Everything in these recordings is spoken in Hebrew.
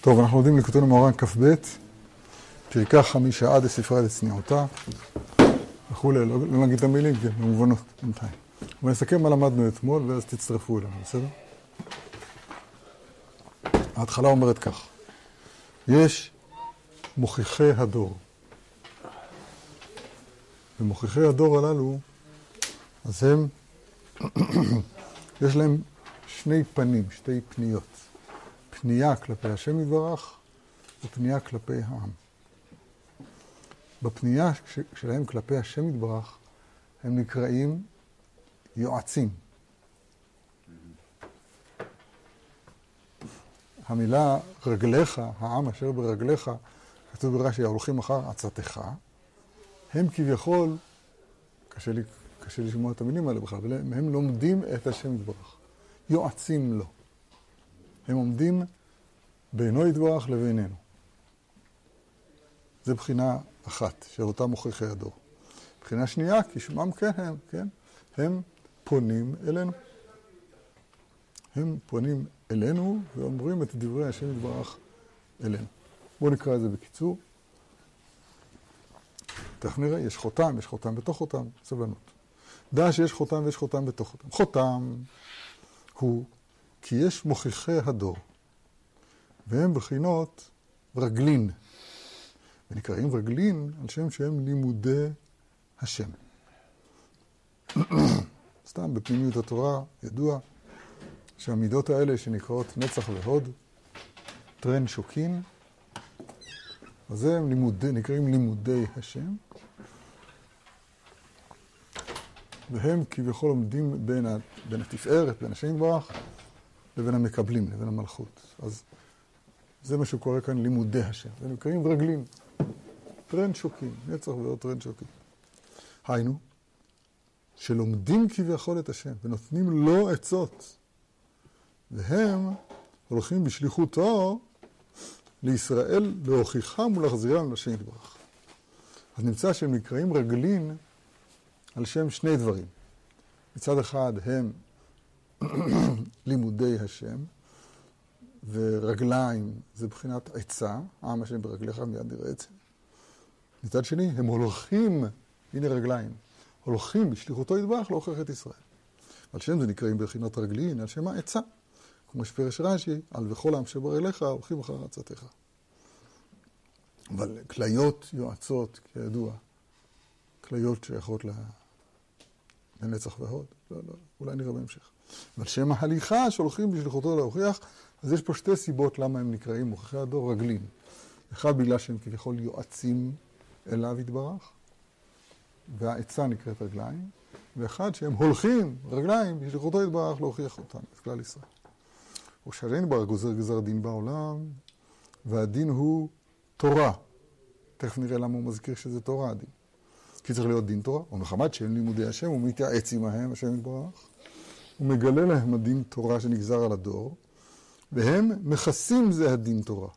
טוב, אנחנו לומדים לקוטון המאורן כ"ב, שיקח חמישה עד לספרה לצניעותה וכולי, לא, לא נגיד את המילים, כן, במובנות בינתיים. ונסכם מה למדנו אתמול ואז תצטרפו אלינו, בסדר? ההתחלה אומרת כך, יש מוכיחי הדור. ומוכיחי הדור הללו, אז הם, יש להם שני פנים, שתי פניות. פנייה כלפי השם יתברך ופנייה כלפי העם. בפנייה שלהם כלפי השם יתברך, הם נקראים יועצים. המילה רגליך, העם אשר ברגליך, כתוב ברש"י, ההולכים אחר עצתך, הם כביכול, קשה לי, קשה לשמוע את המילים האלה בכלל, אבל הם לומדים את השם יתברך. יועצים לו. הם עומדים בינו יתברך לבינינו. זו בחינה אחת של אותם מוכיחי הדור. בחינה שנייה, כי שמם כן הם, כן? הם פונים אלינו. הם פונים אלינו ואומרים את דברי השם יתברך אלינו. בואו נקרא את זה בקיצור. תכף נראה, יש חותם, יש חותם בתוך חותם, סבלנות. דע שיש חותם ויש חותם בתוך חותם. חותם הוא כי יש מוכיחי הדור, והם בחינות רגלין. ונקראים רגלין על שם שהם לימודי השם. סתם בפנימיות התורה ידוע שהמידות האלה שנקראות נצח והוד, טרן שוקין, אז הם לימוד, נקראים לימודי השם, והם כביכול עומדים בין, בין התפארת, בין השם יתברך, לבין המקבלים, לבין המלכות. אז זה מה שקורה כאן, לימודי השם. זה נקראים רגלים. טרן שוקים, נצח ועוד טרן שוקים. היינו, שלומדים כביכול את השם ונותנים לו עצות, והם הולכים בשליחותו לישראל להוכיחם ולהחזירם לשם יתברך. אז נמצא שהם נקראים רגלין על שם שני דברים. מצד אחד הם לימודי השם, ורגליים זה בחינת עצה, עם השם ברגליך מיד זה. מצד שני, הם הולכים, הנה רגליים, הולכים בשליחותו ידבח להוכיח את ישראל. על שם זה נקראים בחינות רגלין, על שם העצה. כמו שפרש רש"י, על וכל העם שבר אליך, הולכים אחר עצתך. אבל כליות יועצות, כידוע, כליות שייכות לנצח והוד. לא, לא, אולי נראה בהמשך. אבל שם ההליכה שהולכים בשליחותו להוכיח, אז יש פה שתי סיבות למה הם נקראים מוכיחי הדור רגלים. אחד, בגלל שהם כביכול יועצים אליו יתברך, והעצה נקראת רגליים, ואחד, שהם הולכים רגליים בשליחותו יתברך להוכיח אותם, את כלל ישראל. ושאין בר גוזר גזר דין בעולם, והדין הוא תורה. תכף נראה למה הוא מזכיר שזה תורה הדין. כי צריך להיות דין תורה, ומחמת שהם לימודי השם, הוא מתייעץ עמהם, השם יתברך. הוא מגלה להם הדין תורה שנגזר על הדור, והם מכסים זה הדין תורה,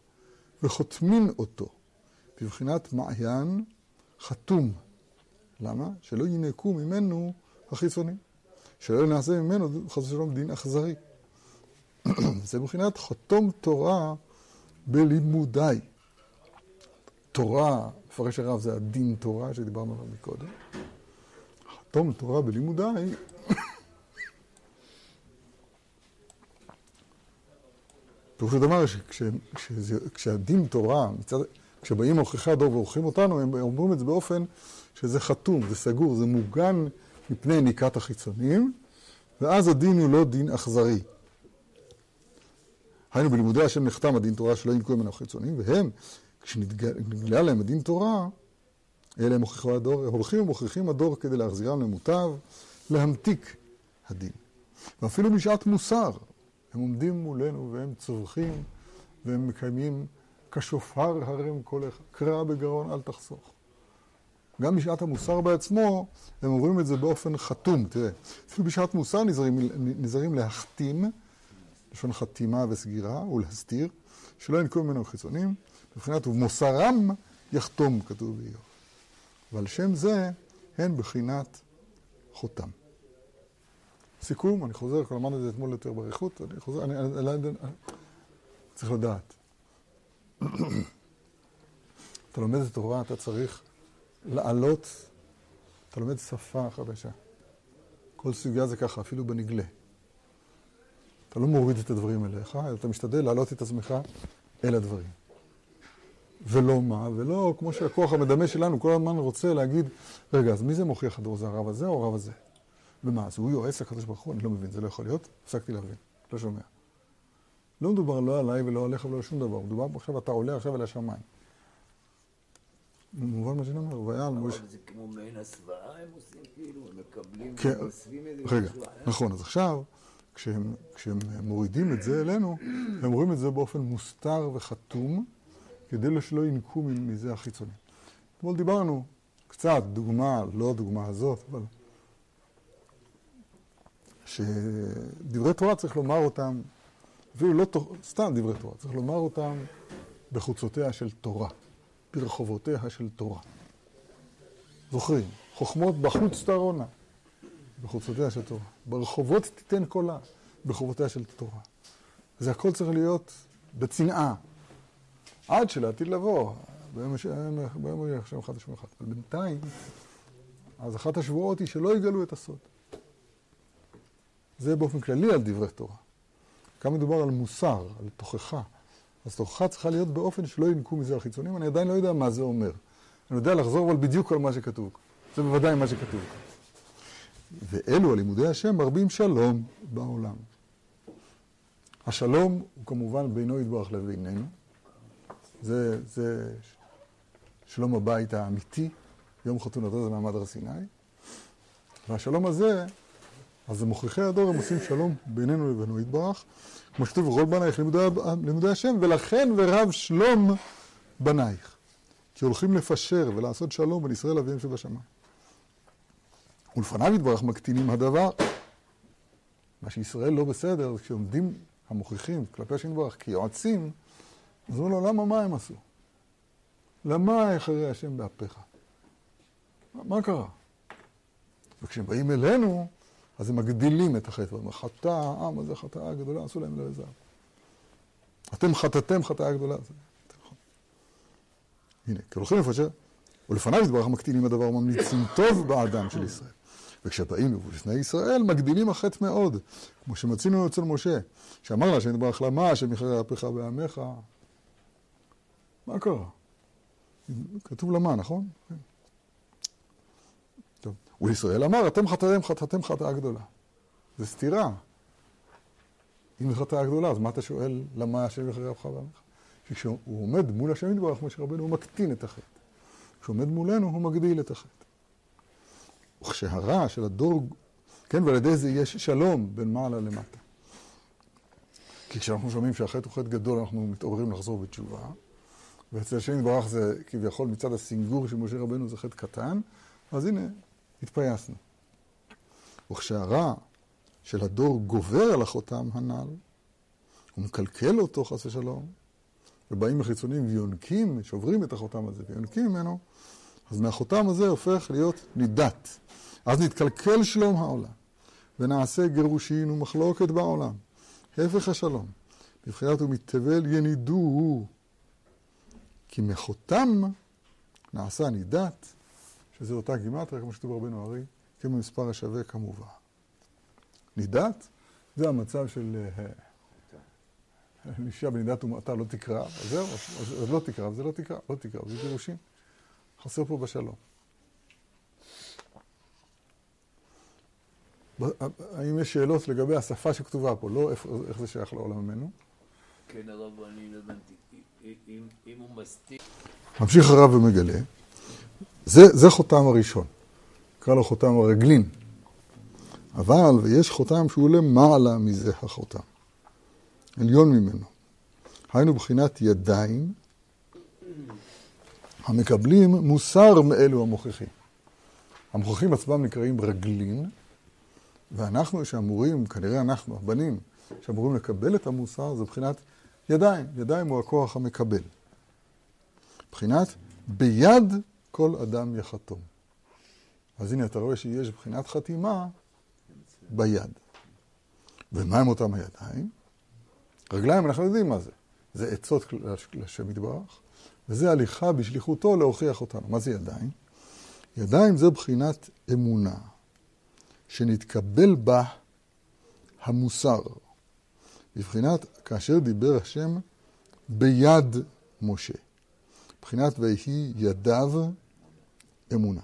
וחותמים אותו, בבחינת מעיין חתום. למה? שלא ינקו ממנו החיצונים. שלא נעשה ממנו, חס ושלום, דין אכזרי. זה מבחינת חתום תורה בלימודיי. תורה, מפרש הרב, זה הדין תורה שדיברנו עליו מקודם. חתום תורה בלימודיי פירוש הדבר שכשהדין תורה, מצד, כשבאים מוכיחי הדור ועורכים אותנו, הם אומרים את זה באופן שזה חתום, זה סגור, זה מוגן מפני ניקת החיצונים, ואז הדין הוא לא דין אכזרי. היינו, בלימודי השם נחתם הדין תורה שלא ינקו ממנו חיצונים, והם, כשנגלה להם הדין תורה, אלה הם מוכיחי הדור, הולכים ומוכיחים הדור כדי להחזירם למוטב, להמתיק הדין. ואפילו בשעת מוסר, הם עומדים מולנו והם צווחים והם מקיימים כשופר הרם קולך, קרא בגרון אל תחסוך. גם בשעת המוסר בעצמו, הם אומרים את זה באופן חתום, תראה. אפילו בשעת מוסר נזהרים, נזהרים להחתים, לשון חתימה וסגירה, ולהסתיר, שלא ינקו ממנו חיצונים, מבחינת ומוסרם יחתום, כתוב באיוב. ועל שם זה הן בחינת חותם. סיכום, אני חוזר, כבר אמרנו את זה אתמול יותר באריכות, אני חוזר, אני, אני, אני, אני צריך לדעת. אתה לומד את התורה, אתה צריך לעלות, אתה לומד שפה חדשה. כל סוגיה זה ככה, אפילו בנגלה. אתה לא מוריד את הדברים אליך, אלא אתה משתדל להעלות את עצמך אל הדברים. ולא מה, ולא כמו שהכוח המדמה שלנו כל הזמן רוצה להגיד, רגע, אז מי זה מוכיח הדור? זה הרב הזה או הרב הזה? אז הוא יועץ לקדוש ברוך הוא? אני לא מבין, זה לא יכול להיות? הפסקתי להבין, לא שומע. לא מדובר לא עליי ולא עליך ולא על שום דבר, מדובר עכשיו, אתה עולה עכשיו אל השמיים. מובן מה שאני אומר, והיה על משה... אבל זה כמו מעין הסוואה הם עושים כאילו, הם מקבלים, כן, ומסווים איזה רגע, משהו אחר. נכון, אז עכשיו, כשהם, כשהם מורידים את זה אלינו, הם רואים את זה באופן מוסתר וחתום, כדי שלא ינקו מזה החיצוני. אתמול דיברנו קצת, דוגמה, לא הדוגמה הזאת, אבל... שדברי תורה צריך לומר אותם, אפילו לא סתם דברי תורה, צריך לומר אותם בחוצותיה של תורה, ברחובותיה של תורה. זוכרים? חוכמות בחוץ תרונה, בחוצותיה של תורה. ברחובות תיתן קולה, ברחובותיה של תורה. זה הכל צריך להיות בצנעה, עד שלעתיד לבוא, ביום הש- ביום השם אחד השם אחד. אבל בינתיים, אז אחת השבועות היא שלא יגלו את הסוד. זה באופן כללי על דברי תורה. כאן מדובר על מוסר, על תוכחה. אז תוכחה צריכה להיות באופן שלא ינקו מזה החיצונים, אני עדיין לא יודע מה זה אומר. אני יודע לחזור אבל בדיוק על מה שכתוב. זה בוודאי מה שכתוב. ואלו, על לימודי השם, מרבים שלום בעולם. השלום הוא כמובן בינו יתברך לבינינו. זה, זה שלום הבית האמיתי, יום חתונתו זה מעמד הר סיני. והשלום הזה, אז מוכיחי הדור הם עושים שלום בינינו לבינו יתברך, כמו שכתוב וכל בנייך לימודי, לימודי השם, ולכן ורב שלום בנייך. כי הולכים לפשר ולעשות שלום בין ישראל אביהם שבשמיים. ולפניו יתברך מקטינים הדבר. מה שישראל לא בסדר, כשעומדים המוכיחים כלפי השם יתברך כיועצים, אז אומרים לו, למה מה הם עשו? למה יחרה השם באפיך? מה קרה? וכשהם באים אלינו, אז הם מגדילים את החטא. חטא העם הזה חטאה גדולה, עשו להם לזהב. אתם חטאתם חטאה גדולה. נכון. הנה, כי הולכים לפשר, ולפניו יתברך מקטינים הדבר וממליצים טוב באדם של ישראל. וכשבאים לפני ישראל, מגדילים החטא מאוד, כמו שמצינו אצל משה, שאמר לה השם יתברך למה, השם יכרה אפיך בעמך. מה קרה? כתוב למה, נכון? כן. ולישראל אמר, אתם חטאתם חטאתם חטאה גדולה. זה סתירה. אם זו חטאה גדולה, אז מה אתה שואל למה השם אפיך בעמך? כשהוא עומד מול השם יתברך, משה רבנו, הוא מקטין את החטא. כשהוא עומד מולנו, הוא מגדיל את החטא. וכשהרע של הדור, כן, ועל ידי זה יש שלום בין מעלה למטה. כי כשאנחנו שומעים שהחטא הוא חטא גדול, אנחנו מתעוררים לחזור בתשובה. ואצל השם יתברך זה כביכול מצד הסינגור של משה רבנו זה חטא קטן, אז הנה, התפייסנו. וכשהרע של הדור גובר על החותם הנ"ל, הוא מקלקל אותו חס ושלום, ובאים החיצונים ויונקים, שוברים את החותם הזה ויונקים ממנו, אז מהחותם הזה הופך להיות נידת. אז נתקלקל שלום העולם, ונעשה גירושין ומחלוקת בעולם. הפך השלום, בבחינת ומתבל ינידו הוא. כי מחותם נעשה נידת, שזה אותה גימטריה, כמו שכתוב רבנו ארי, כמו מספר השווה כמובן. נידת זה המצב של אישה בנידת ומעתה לא תקרא, אז זהו, אז לא תקרא, זה לא תקרא, לא תקרא, זה גירושים. חסר פה בשלום. האם יש שאלות לגבי השפה שכתובה פה, לא איך, איך זה שייך לעולם ממנו? כן, הרב, אני לא הבנתי. אם- אם הוא מסתיר... ממשיך הרב ומגלה, זה, זה חותם הראשון, נקרא לו חותם הרגלין. אבל, ויש חותם שהוא למעלה מזה החותם, עליון ממנו. היינו בחינת ידיים המקבלים מוסר מאלו המוכיחים. המוכיחים עצמם נקראים רגלין, ואנחנו שאמורים, כנראה אנחנו, הבנים, שאמורים לקבל את המוסר, זה בחינת ידיים. ידיים הוא הכוח המקבל. בחינת ביד כל אדם יחתום. אז הנה אתה רואה שיש בחינת חתימה ביד. ומה הם אותם הידיים? רגליים אנחנו יודעים מה זה. זה עצות לשם יתברך, וזה הליכה בשליחותו להוכיח אותנו. מה זה ידיים? ידיים זה בחינת אמונה, שנתקבל בה המוסר. בבחינת כאשר דיבר השם ביד משה. מבחינת ויהי ידיו אמונה.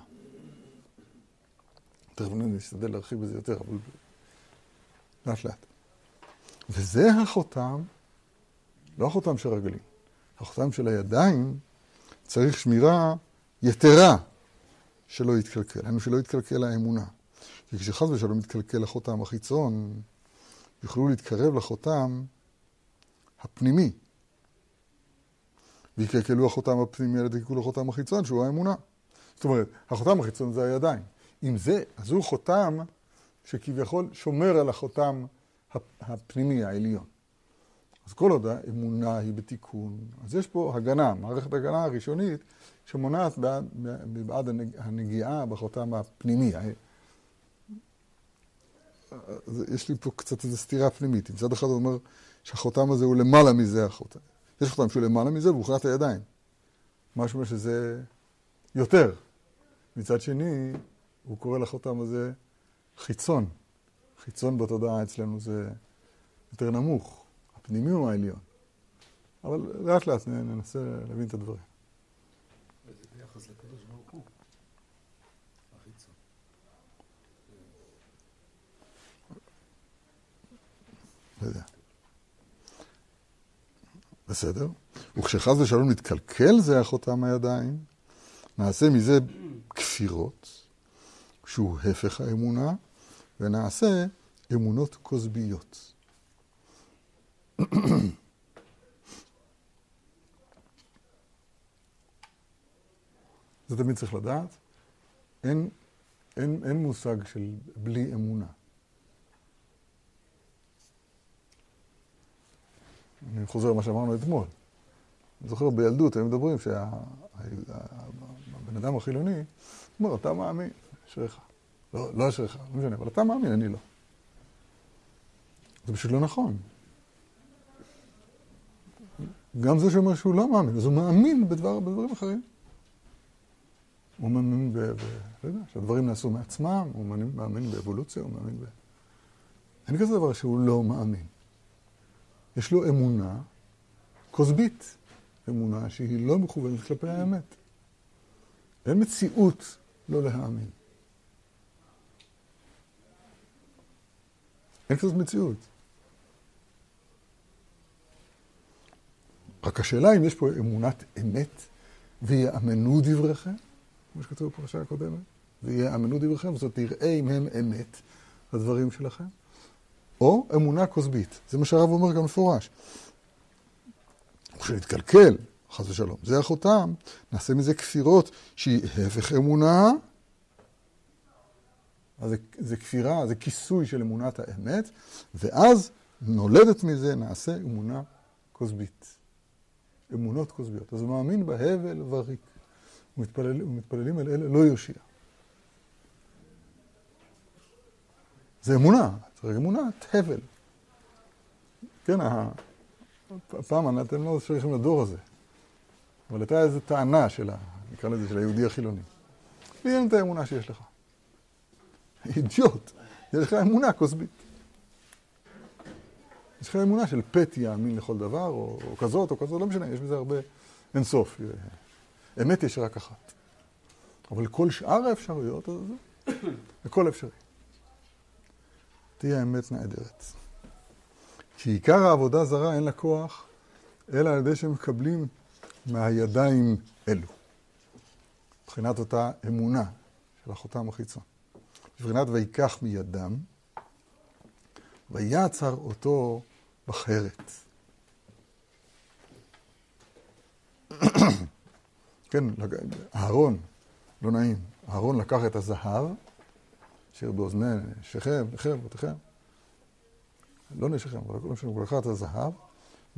תכף נשתדל להרחיב בזה יותר, אבל לאט לאט. וזה החותם, לא החותם של הרגלים, החותם של הידיים צריך שמירה יתרה שלא יתקלקל, היינו שלא יתקלקל האמונה. כי כשחס ושלום יתקלקל החותם החיצון, יוכלו להתקרב לחותם הפנימי. ויקלקלו החותם הפנימי, אלא תקלקלו לחותם החיצון, שהוא האמונה. זאת אומרת, החותם החיצון זה הידיים. אם זה, אז הוא חותם שכביכול שומר על החותם הפנימי, העליון. אז כל עוד האמונה היא בתיקון, אז יש פה הגנה, מערכת הגנה הראשונית שמונעת בעד, בעד הנגיעה בחותם הפנימי. יש לי פה קצת איזו סתירה פנימית. מצד אחד הוא אומר שהחותם הזה הוא למעלה מזה החותם. יש חותם שהוא למעלה מזה והוא חומת הידיים. שאומר שזה יותר. מצד שני, הוא קורא לחותם הזה חיצון. חיצון בתודעה אצלנו זה יותר נמוך. הפנימי הוא העליון. אבל לאט לאט ננסה להבין את הדברים. וזה ביחס לקדוש ברוך הוא, החיצון. לא יודע. בסדר. וכשחס ושלום נתקלקל זה החותם הידיים, נעשה מזה כפירות, שהוא הפך האמונה, ונעשה אמונות כוזביות. זה תמיד צריך לדעת. אין, אין, אין מושג של בלי אמונה. אני חוזר למה שאמרנו אתמול. אני זוכר בילדות, היו מדברים שהבן אדם החילוני, אומר, אתה מאמין, אשריך. לא, לא אשריך, לא משנה, אבל אתה מאמין, אני לא. זה פשוט לא נכון. גם זה שאומר שהוא לא מאמין, אז הוא מאמין בדבר, בדברים אחרים. הוא מאמין ב... ב לא יודע, שהדברים נעשו מעצמם, הוא מאמין, מאמין באבולוציה, הוא מאמין ב... אין כזה דבר שהוא לא מאמין. יש לו אמונה כוזבית, אמונה שהיא לא מכוונת כלפי האמת. אין מציאות לא להאמין. אין כזאת מציאות. רק השאלה אם יש פה אמונת אמת ויאמנו דבריכם, כמו שכתוב בפרשה הקודמת, ויאמנו דבריכם, זאת תראה אם הם אמת, הדברים שלכם, או אמונה כוזבית. זה מה שהרב אומר גם מפורש. כשנתקלקל, חס ושלום, זה החותם, נעשה מזה כפירות שהיא הפך אמונה, אז זה, זה כפירה, זה כיסוי של אמונת האמת, ואז נולדת מזה, נעשה אמונה כוזבית. אמונות כוזביות. אז הוא מאמין בהבל וריק. ומתפלל, ומתפללים אל אלה לא יושיע. זה אמונה, צריך אמונת הבל. כן, הפעם אתם לא שייכים לדור הזה, אבל הייתה איזו טענה של, נקרא לזה, של היהודי החילוני. לי אין את האמונה שיש לך. אידיוט, יש לך אמונה כוסבית. יש לך אמונה של פט יאמין לכל דבר, או, או כזאת או כזאת, לא משנה, יש בזה הרבה אינסוף. אמת יש רק אחת. אבל כל שאר האפשרויות, אז הכל אפשרי. תהיה אמת נעדרת. כי עיקר העבודה זרה אין לה כוח, אלא על ידי שמקבלים מהידיים אלו. מבחינת אותה אמונה של החותם החיצון. מבחינת ויקח מידם, ויצר אותו בחרת. כן, אהרון, לא נעים, אהרון לקח את הזהב, אשר באוזני שכם, לכם, בתיכם, לא נשיכם, אבל לא משנה, הוא לקח את הזהב,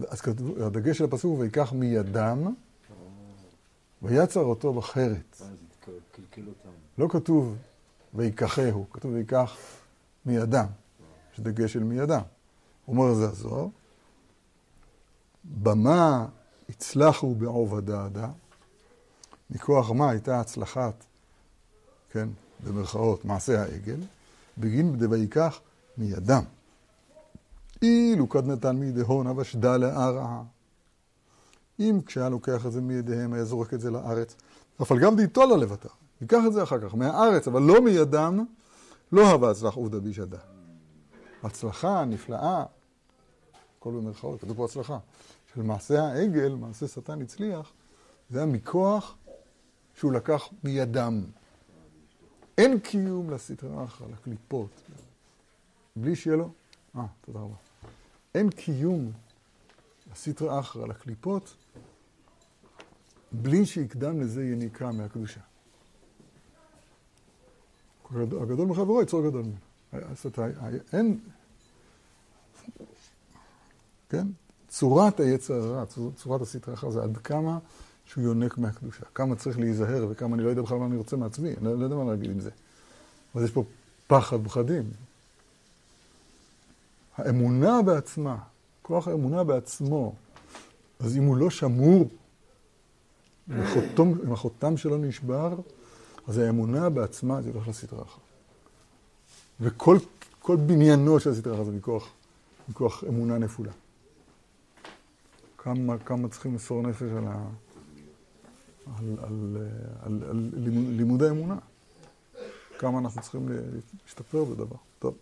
אז הדגש של הפסוק ויקח מידם, ויצר אותו בחרת. לא כתוב ויקחהו, כתוב ויקח מידם. יש דגש של מידם. אומר זה הזוהר, במה הצלחו בעובדדה, מכוח מה הייתה הצלחת, כן, במרכאות, מעשה העגל, בגין דויקח מידם. אילו קד נתן מידי הונה ושדה לערעה. אם כשהיה לוקח את זה מידיהם, היה זורק את זה לארץ, אבל גם דייתו ללבטר. ייקח את זה אחר כך, מהארץ, אבל לא מידם, לא הווה הצלח עובדה בישדה. הצלחה נפלאה, הכל במרכאות, כתוב פה הצלחה, של מעשה העגל, מעשה שטן הצליח, זה היה מכוח שהוא לקח מידם. אין קיום לסטרה אחרא, לקליפות, בלי שיהיה לו, אה, תודה רבה. אין קיום לסטרה אחרא, לקליפות, בלי שיקדם לזה יניקה מהקדושה. הגדול מחברו יצור גדול ממנו. אין, כן? צורת היצר הרע, צורת הסטרה אחר זה עד כמה שהוא יונק מהקדושה. כמה צריך להיזהר וכמה אני לא יודע בכלל מה אני רוצה מעצמי, אני לא יודע מה להגיד עם זה. אבל יש פה פחד פחדים. האמונה בעצמה, כוח האמונה בעצמו, אז אם הוא לא שמור, אם החותם שלו נשבר, אז האמונה בעצמה זה הולך לסדרה אחת. וכל בניינו של הסדרה אחת זה מכוח, מכוח אמונה נפולה. כמה, כמה צריכים למסור נפש על, ה, על, על, על, על לימודי אמונה. כמה אנחנו צריכים להשתפר בדבר. טוב.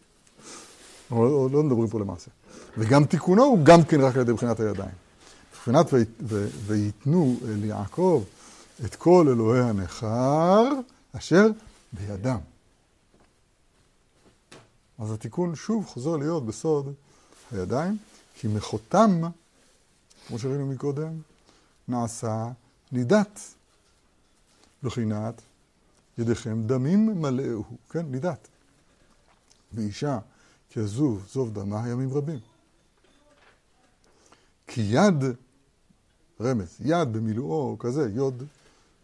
לא, לא מדברים פה למעשה. וגם תיקונו הוא גם כן רק על ידי בחינת הידיים. מבחינת ויתנו אל יעקב את כל אלוהי הנכר אשר בידם. אז התיקון שוב חוזר להיות בסוד הידיים, כי מחותם כמו שראינו מקודם, נעשה נידת. בחינת ידיכם דמים מלאהו, כן, נידת. ואישה כזוב זוב דמה ימים רבים. כי יד, רמז, יד במילואו כזה, יוד,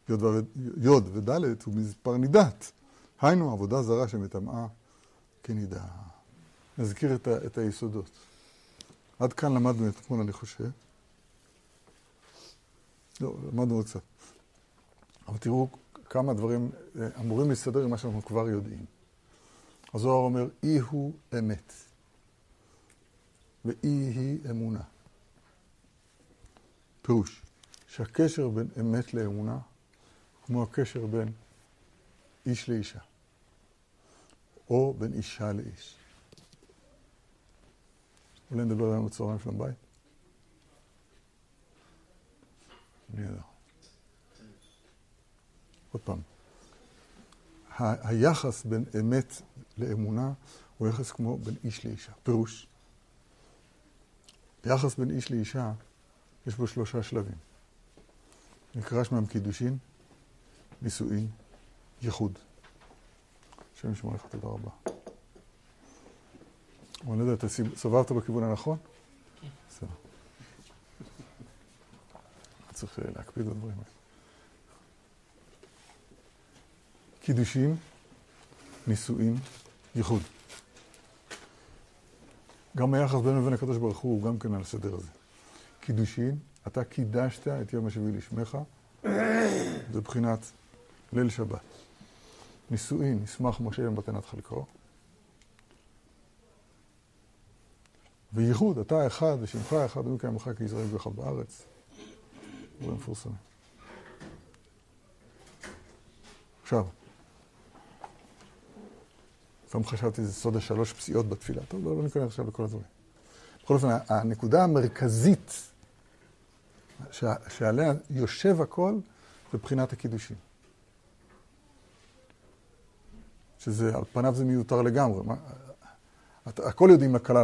יוד, ו, יוד ודלת הוא מספר נידת. היינו עבודה זרה שמטמאה כנידה. נזכיר את, ה, את היסודות. עד כאן למדנו אתמול, אני חושב. לא, למדנו עוד קצת. אבל תראו כמה דברים אה, אמורים להסתדר עם מה שאנחנו כבר יודעים. הזוהר אומר, אי הוא אמת, ואי היא אמונה. פירוש, שהקשר בין אמת לאמונה, כמו הקשר בין איש לאישה, או בין אישה לאיש. אולי נדבר היום בצהריים שלום בית? אני יודע. עוד פעם, היחס בין אמת לאמונה הוא יחס כמו בין איש לאישה. פירוש, יחס בין איש לאישה, יש בו שלושה שלבים. נקרא שמם קידושין, נישואין, ייחוד. השם ישמור לך, תודה רבה. אני לא יודע, אתה סובבת בכיוון הנכון? בסדר. צריך להקפיד בדברים האלה. קידושים, נישואים, ייחוד. גם היחס בינו לבין הקדוש ברוך הוא, הוא גם כן על הסדר הזה. קידושין, אתה קידשת את יום השביעי לשמך, זה בחינת ליל שבת. נישואין, ישמח משה במתנת חלקו. וייחוד, אתה אחד ושמך אחד, ומקיים לך כישראל ואחד בארץ. דברים מפורסמים. עכשיו, פעם חשבתי, זה סוד השלוש פסיעות בתפילה. טוב, לא, לא ניכנס עכשיו לכל הדברים. בכל אופן, הנקודה המרכזית שעליה יושב הכל, זה בחינת הקידושים. שזה, על פניו זה מיותר לגמרי. מה, הכל יודעים לכלה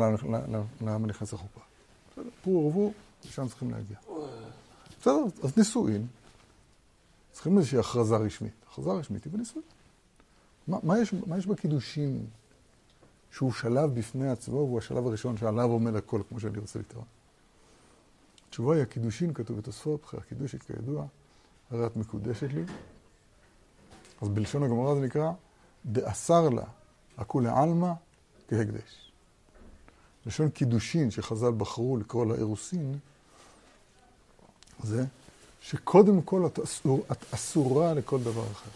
למה נכנס לחופה. פור ורבו, לשם צריכים להגיע. בסדר, אז נישואין, צריכים איזושהי הכרזה רשמית. הכרזה רשמית היא בנישואין. מה, מה, יש, מה יש בקידושין שהוא שלב בפני עצמו, והוא השלב הראשון שעליו עומד הכל, כמו שאני רוצה לטעון? התשובה היא, הקידושין, כתוב בתוספות, אחרי הקידושית כידוע, הרי את מקודשת לי. אז בלשון הגמרא זה נקרא, דאסר לה, הכולי עלמא כהקדש. לשון קידושין שחז"ל בחרו לקרוא לה אירוסין, זה שקודם כל את, אסור, את אסורה לכל דבר אחר.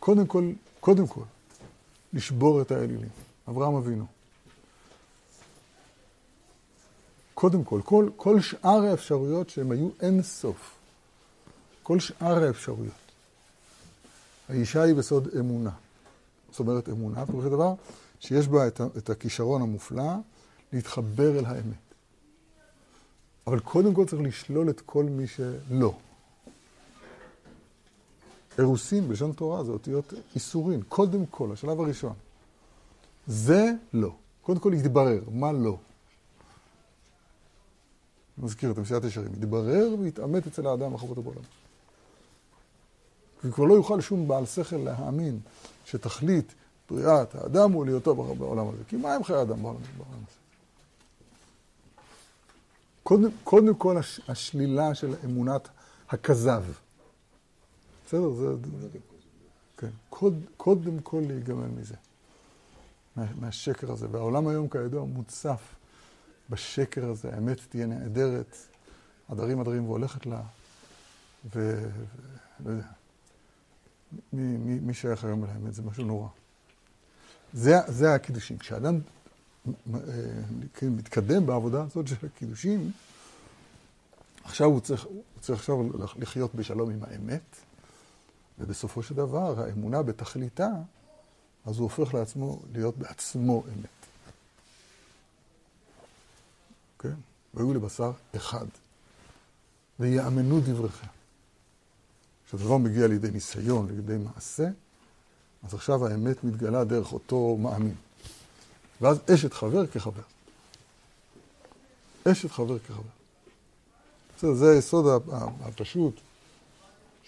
קודם כל, קודם כל, לשבור את האלילים. אברהם אבינו. קודם כל, כל, כל שאר האפשרויות שהם היו אין סוף. כל שאר האפשרויות. האישה היא בסוד אמונה. זאת אומרת אמונה, פירוש הדבר, שיש בה את, את הכישרון המופלא להתחבר אל האמת. אבל קודם כל צריך לשלול את כל מי שלא. אירוסין בלשון תורה זה אותיות איסורין. קודם כל, השלב הראשון. זה לא. קודם כל להתברר, מה לא. מזכיר את המסיעת ישרים. יתברר ויתעמת אצל האדם החובות בעולם. וכבר לא יוכל שום בעל שכל להאמין שתכלית בריאת האדם הוא להיותו בעולם הזה. כי מה עם חיי האדם בעולם הזה? קודם, קודם כל הש, השלילה של אמונת הכזב. בסדר? זה... כן. קוד, קודם כל להיגמל מזה. מה, מהשקר הזה. והעולם היום כידוע מוצף בשקר הזה. האמת תהיה נעדרת, עדרים עדרים והולכת לה. ו... לא יודע. מי, מי, מי שייך היום אל האמת? זה משהו נורא. זה, זה הקידושים. כשאדם אה, כן, מתקדם בעבודה הזאת של הקידושים, עכשיו הוא צריך, הוא צריך עכשיו לחיות בשלום עם האמת, ובסופו של דבר האמונה בתכליתה, אז הוא הופך לעצמו להיות בעצמו אמת. כן? והיו לבשר אחד, ויאמנו דבריכם. כשהדבר מגיע לידי ניסיון, לידי מעשה, אז עכשיו האמת מתגלה דרך אותו מאמין. ואז אשת חבר כחבר. אשת חבר כחבר. בסדר, זה היסוד הפשוט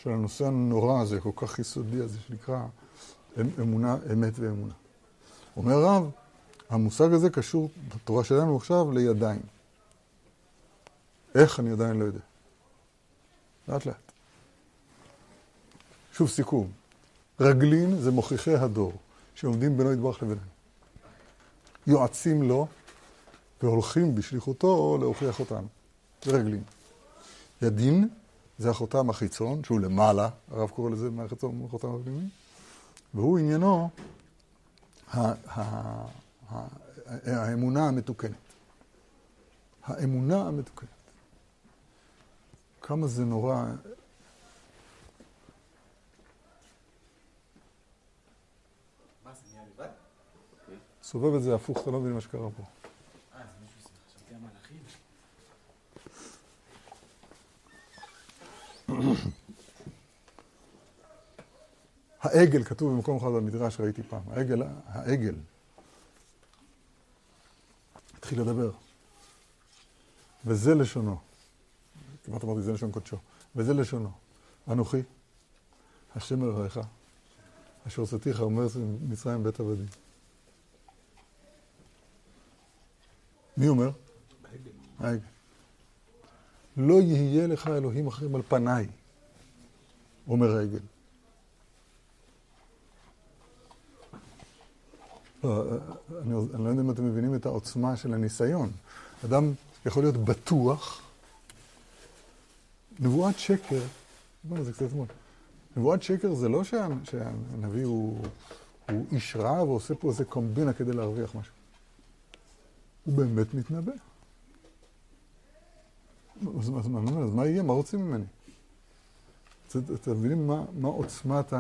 של הנושא הנורא הזה, כל כך יסודי הזה, שנקרא אמונה, אמת ואמונה. אומר רב, המושג הזה קשור בתורה שלנו עכשיו לידיים. איך אני עדיין לא יודע. לאט לאט. שוב סיכום. רגלין זה מוכיחי הדור, שעומדים בינו יתברך לבינינו. יועצים לו והולכים בשליחותו להוכיח אותנו. זה רגלין. ידין זה החותם החיצון, שהוא למעלה, הרב קורא לזה מהחיצון החותם הפנימי, והוא עניינו האמונה המתוקנת. האמונה המתוקנת. כמה זה נורא סובב את זה הפוך, אתה לא מבין מה שקרה פה. אה, זה מישהו חשבתי המלאכים. העגל, כתוב במקום אחד במדרש, ראיתי פעם. העגל, העגל. התחיל לדבר. וזה לשונו. כמעט אמרתי, זה לשון קודשו. וזה לשונו. אנוכי, השם אלוהיך, אשר הוצאתיך אומר מצרים בית עבדים. מי אומר? העגל. לא יהיה לך אלוהים אחרים על פניי, אומר העגל. לא, אני, אני לא יודע אם אתם מבינים את העוצמה של הניסיון. אדם יכול להיות בטוח, נבואת שקר, בוא'נה זה קצת זמן, נבואת שקר זה לא שהנביא הוא, הוא איש רע ועושה פה איזה קומבינה כדי להרוויח משהו. הוא באמת מתנבא. אז, מה יהיה? מה רוצים ממני? אתם מבינים מה, מה עוצמת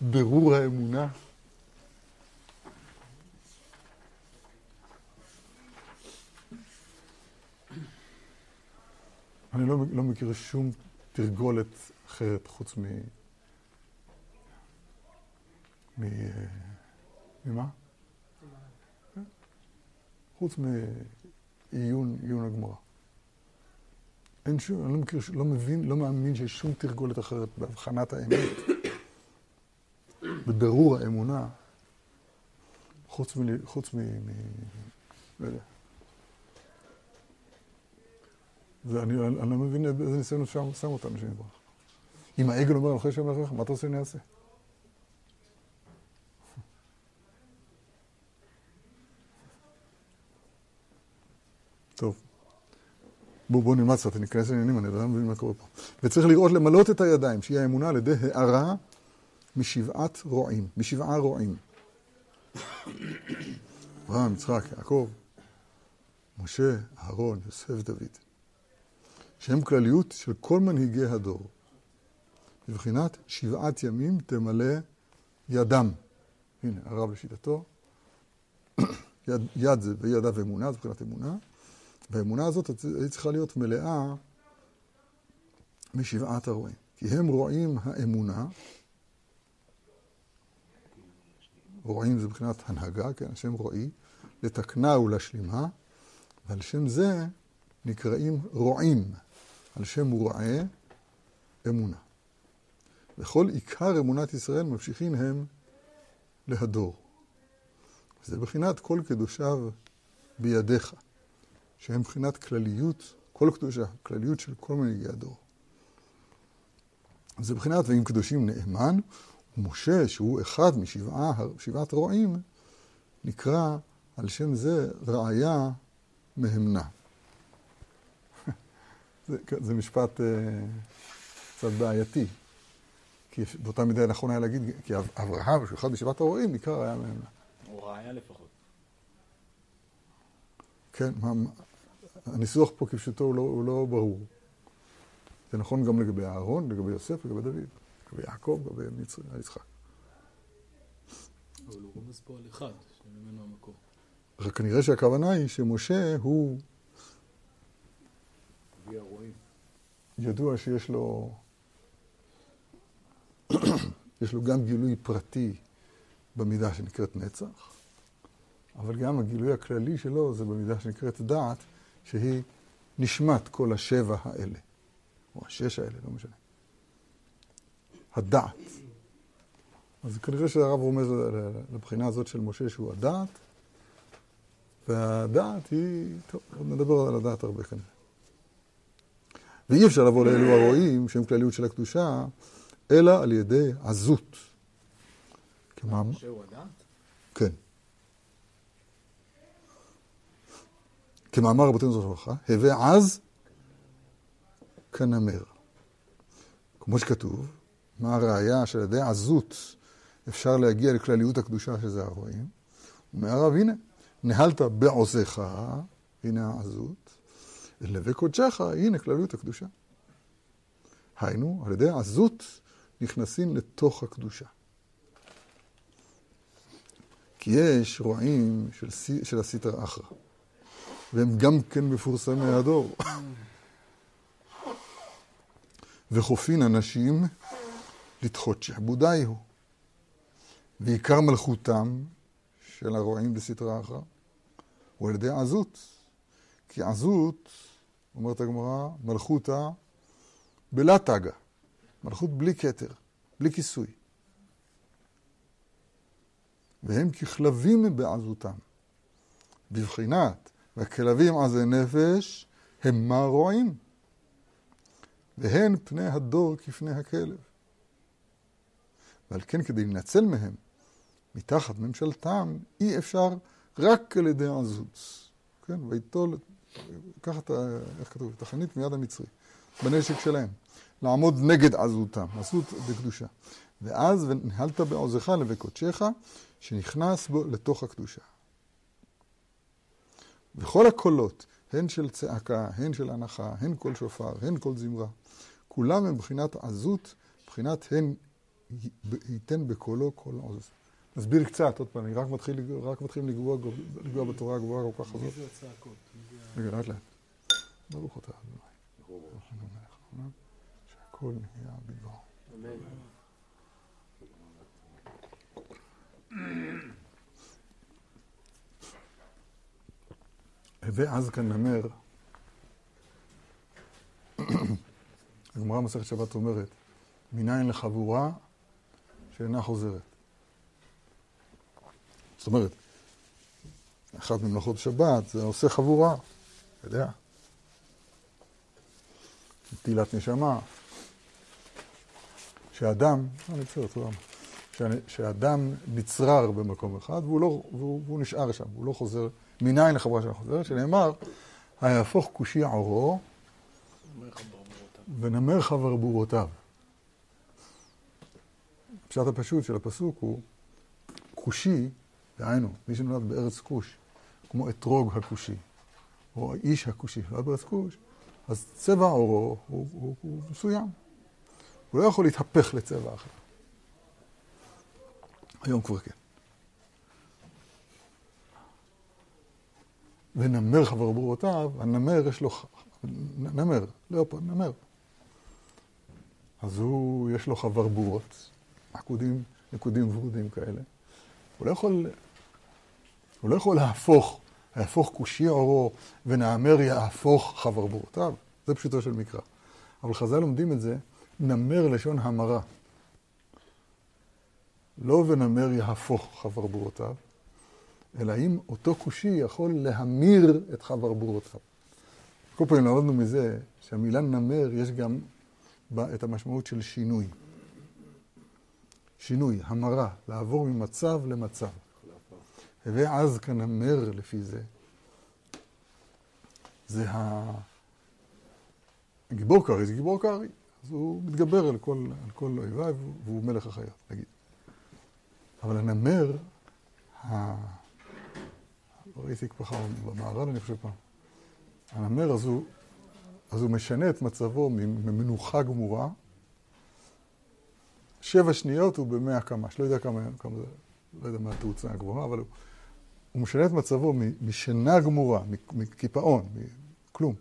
בירור האמונה? אני לא, לא מכיר שום תרגולת אחרת חוץ מ... מ... ממה? חוץ מעיון, עיון הגמרא. אין שום, אני לא מכיר, לא מבין, לא מאמין שיש שום תרגולת אחרת בהבחנת האמת, בבירור האמונה, חוץ מ... חוץ מ... מ לא יודע. ואני אני לא מבין איזה ניסיון אפשר שם אותנו שנברח. אם העגל אומר, אני שאני אומר לך, מה אתה רוצה שאני אעשה? טוב. בואו בוא נלמד קצת, אני אכנס לעניינים, אני לא מבין מה קורה פה. וצריך לראות למלות את הידיים, שהיא האמונה על ידי הערה משבעת רועים, משבעה רועים. אברהם, יצחק, יעקב, משה, אהרון, יוסף, דוד. שהם כלליות של כל מנהיגי הדור. בבחינת שבעת ימים תמלא ידם. הנה, הרב לשיטתו. יד, יד זה וידיו אמונה, זה מבחינת אמונה. והאמונה הזאת היא צריכה להיות מלאה משבעת הרועים. כי הם רואים האמונה, רועים זה מבחינת הנהגה, כן, השם רועי, לתקנה ולהשלימה, ועל שם זה נקראים רועים, על שם רועה אמונה. וכל עיקר אמונת ישראל ממשיכים הם להדור. זה בחינת כל קדושיו בידיך, שהם בחינת כלליות, כל קדושה, כלליות של כל מנהיגי הדור. זה בחינת ואם קדושים נאמן, ומשה, שהוא אחד משבעת רועים, נקרא על שם זה ראיה מהמנה. זה, זה משפט uh, קצת בעייתי, כי באותה מידה נכון היה להגיד, כי אברהם, שהוא אחד משבעת הרועים, נקרא ראיה מהמנה. או ראיה לפחות. כן, מה, הניסוח פה כפשוטו הוא לא, הוא לא ברור. זה נכון גם לגבי אהרון, לגבי יוסף, לגבי דוד, לגבי יעקב, לגבי יצחק. אבל הוא רומז פה על אחד, שממנו המקור. רק כנראה שהכוונה היא שמשה הוא. ידוע שיש לו, יש לו גם גילוי פרטי במידה שנקראת נצח, אבל גם הגילוי הכללי שלו זה במידה שנקראת דעת, שהיא נשמת כל השבע האלה, או השש האלה, לא משנה. הדעת. אז כנראה שהרב רומז לבחינה הזאת של משה שהוא הדעת, והדעת היא, טוב, עוד נדבר על הדעת הרבה כנראה. ואי אפשר לבוא לאלו הרואים, שהם כלליות של הקדושה, אלא על ידי עזות. כמה... שהוא הדעת? כן. כמאמר רבותינו זו ברכה, הווה עז כנמר. כמו שכתוב, מה הראייה שעל ידי עזות אפשר להגיע לכלליות הקדושה שזה הרואים? אומר הרב, הנה, נהלת בעוזך, הנה העזות, לבי קודשך, הנה כלליות הקדושה. היינו, על ידי עזות נכנסים לתוך הקדושה. כי יש רועים של, של הסטרא אחרא, והם גם כן מפורסמי הדור. וחופין אנשים לדחות שעבודי הוא. ועיקר מלכותם של הרועים בסטרא אחרא הוא על ידי עזות. כי עזות, אומרת הגמרא, מלכותא בלה תגה. מלכות בלי כתר, בלי כיסוי. והם ככלבים בעזותם. בבחינת, והכלבים עזי נפש, הם מה רועים? והן פני הדור כפני הכלב. ועל כן כדי לנצל מהם מתחת ממשלתם, אי אפשר רק על ידי עזות. כן, ויטול, קח את ה... איך כתוב? את החנית מיד המצרי, בנשק שלהם. לעמוד נגד עזותם, עזות בקדושה. ואז ונהלת בעוזך לבקודשך, שנכנס בו לתוך הקדושה. וכל הקולות, הן של צעקה, הן של הנחה, הן קול שופר, הן קול זמרה, כולם הם בחינת עזות, בחינת הן ייתן בקולו כל עוז. נסביר קצת, עוד פעם, אני רק מתחיל, רק מתחיל לגוע בתורה הגבוהה כל כך הזאת. מי זה הצעקות? רגע, לאט לאט. ברוך אתה אדוני. שהכל נהיה בדבר. הווה אז כנמר, הגמרא מסכת שבת אומרת, מניין לחבורה שאינה חוזרת. זאת אומרת, אחת ממלאכות שבת זה עושה חבורה, אתה יודע. נטילת נשמה. שאדם, אני בסדר, תודה רבה. שאדם נצרר במקום אחד והוא, לא, והוא, והוא נשאר שם, הוא לא חוזר, מניין לחבורה שאינה חוזרת, שנאמר, היהפוך כושי עורו ונמר חברבורותיו. הפשט הפשוט של הפסוק הוא כושי, דהיינו, מי שנולד בארץ כוש, כמו אתרוג הכושי, או האיש הכושי שנולד בארץ כוש, אז צבע עורו הוא, הוא, הוא מסוים. הוא לא יכול להתהפך לצבע אחר. היום כבר כן. ונמר חברבורותיו, הנמר יש לו, נמר, לא פה, נמר. אז הוא, יש לו חברבורות, עקודים, נקודים ורודים כאלה. הוא לא יכול, הוא לא יכול להפוך, להפוך כושי עורו ונעמר יהפוך חברבורותיו. זה פשוטו של מקרא. אבל חז"ל לומדים את זה, נמר לשון המרה. לא ונמר יהפוך חברבורותיו, אלא אם אותו כושי יכול להמיר את חברבורותיו. כל פעם למדנו מזה שהמילה נמר יש גם בה את המשמעות של שינוי. שינוי, המרה, לעבור ממצב למצב. הווה עז כנמר לפי זה. זה ה... גיבור קרעי זה גיבור קרעי. אז הוא מתגבר על כל, על כל אויביו והוא מלך החיות, נגיד. אבל הנמר, ה... ראיתי ככה במערב, אני חושב פעם. הנמר, אז הוא, אז הוא משנה את מצבו ממנוחה גמורה. שבע שניות הוא במאה קמ"ש, לא יודע כמה, כמה זה, לא יודע מה התאוצה הגבוהה, אבל הוא, הוא משנה את מצבו משנה גמורה, מקיפאון, מכלום,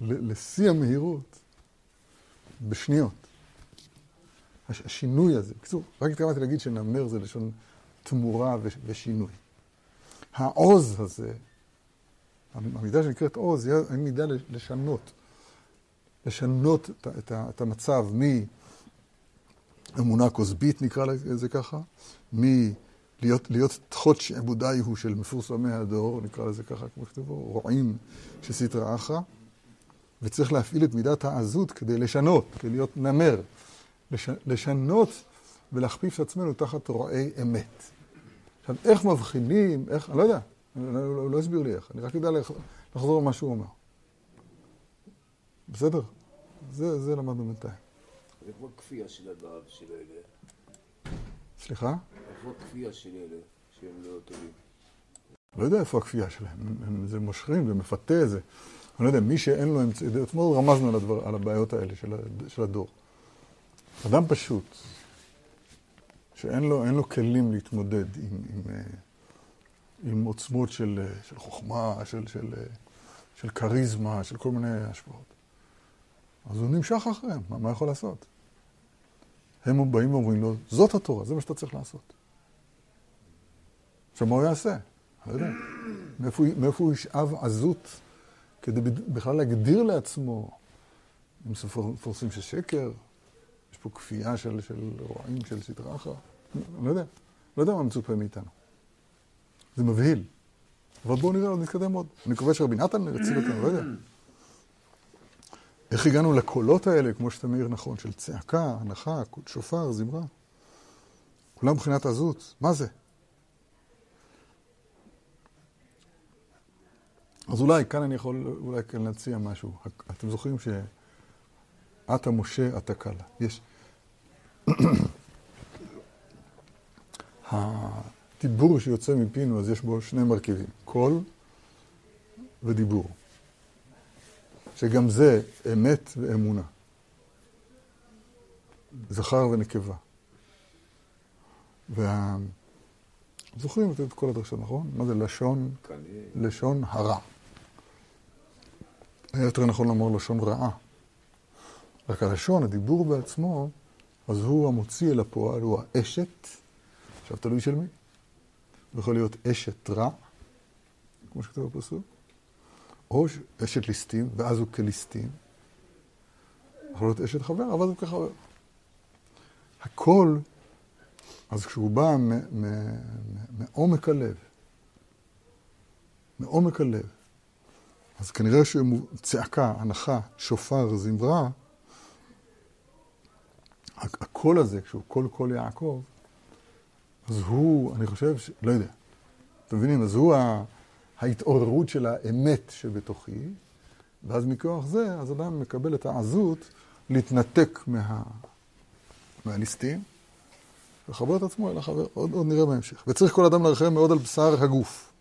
לשיא המהירות בשניות. השינוי הזה. בקיצור, רק התכוונתי להגיד שנמר זה לשון תמורה ושינוי. העוז הזה, המידה שנקראת עוז, היא מידה לשנות. לשנות את, את, את המצב מאמונה כוסבית, נקרא לזה ככה, מלהיות להיות תחות שעבודי הוא של מפורסמי הדור, נקרא לזה ככה, כמו שכתבו, רועים שסטרא אחרא, וצריך להפעיל את מידת העזות כדי לשנות, כדי להיות נמר. לש, לשנות ולהכפיף את עצמנו תחת רועי אמת. עכשיו, איך מבחינים, איך, אני לא יודע, הוא לא, לא הסביר לי איך, אני רק יודע לחזור על מה שהוא אומר. בסדר? זה, זה למדנו בינתיים. איפה הכפייה של הדרב של אלה? סליחה? איפה הכפייה של אלה שהם לא טובים? לא יודע איפה הכפייה שלהם, הם, הם, זה מושכים, זה מפתה, זה... אני לא יודע, מי שאין לו אמצעי... אתמול רמזנו על, הדבר, על הבעיות האלה של, של הדור. אדם פשוט, שאין לו, לו כלים להתמודד עם, עם, אה, עם עוצמות של, אה, של חוכמה, של, של, אה, של כריזמה, של כל מיני השפעות. אז הוא נמשך אחריהם, מה, מה יכול לעשות? הם באים ואומרים לו, זאת התורה, זה מה שאתה צריך לעשות. עכשיו, מה הוא יעשה? לא יודע. מאיפה, מאיפה הוא ישאב עזות כדי בכלל להגדיר לעצמו, אם מפורסים של שקר, יש פה כפייה של, של רועים, של סדרה אחת. לא יודע. לא יודע מה מצופה מאיתנו. זה מבהיל. אבל בואו נראה, נתקדם עוד. אני מקווה שרבי נתן יציל אותנו, לא יודע. איך הגענו לקולות האלה, כמו שאתה מעיר נכון, של צעקה, הנחה, שופר, זמרה? כולם מבחינת עזות. מה זה? אז אולי, כאן אני יכול אולי כן להציע משהו. אתם זוכרים שאת המשה, אתה קלה. יש... הדיבור שיוצא מפינו, אז יש בו שני מרכיבים, קול ודיבור. שגם זה אמת ואמונה. זכר ונקבה. וה... זוכרים את כל הדרשות, נכון? מה זה לשון? לשון הרע. היה יותר נכון לומר לשון רעה. רק הלשון, הדיבור בעצמו, אז הוא המוציא אל הפועל, הוא האשת, עכשיו תלוי של מי. הוא יכול להיות אשת רע, כמו שכתוב בפסוק, או אשת ליסטים, ואז הוא כליסטים. יכול להיות אשת חבר, אבל הוא כחבר. הכל, אז כשהוא בא מעומק הלב, מעומק הלב, אז כנראה צעקה, הנחה, שופר, זמרה, הקול הזה, כשהוא קול קול יעקב, אז הוא, אני חושב, ש... לא יודע, אתם מבינים? אז הוא ההתעוררות של האמת שבתוכי, ואז מכוח זה, אז אדם מקבל את העזות להתנתק מה... מהליסטים, ולחבר את עצמו אל החבר, עוד, עוד נראה בהמשך. וצריך כל אדם לרחם מאוד על בשר הגוף.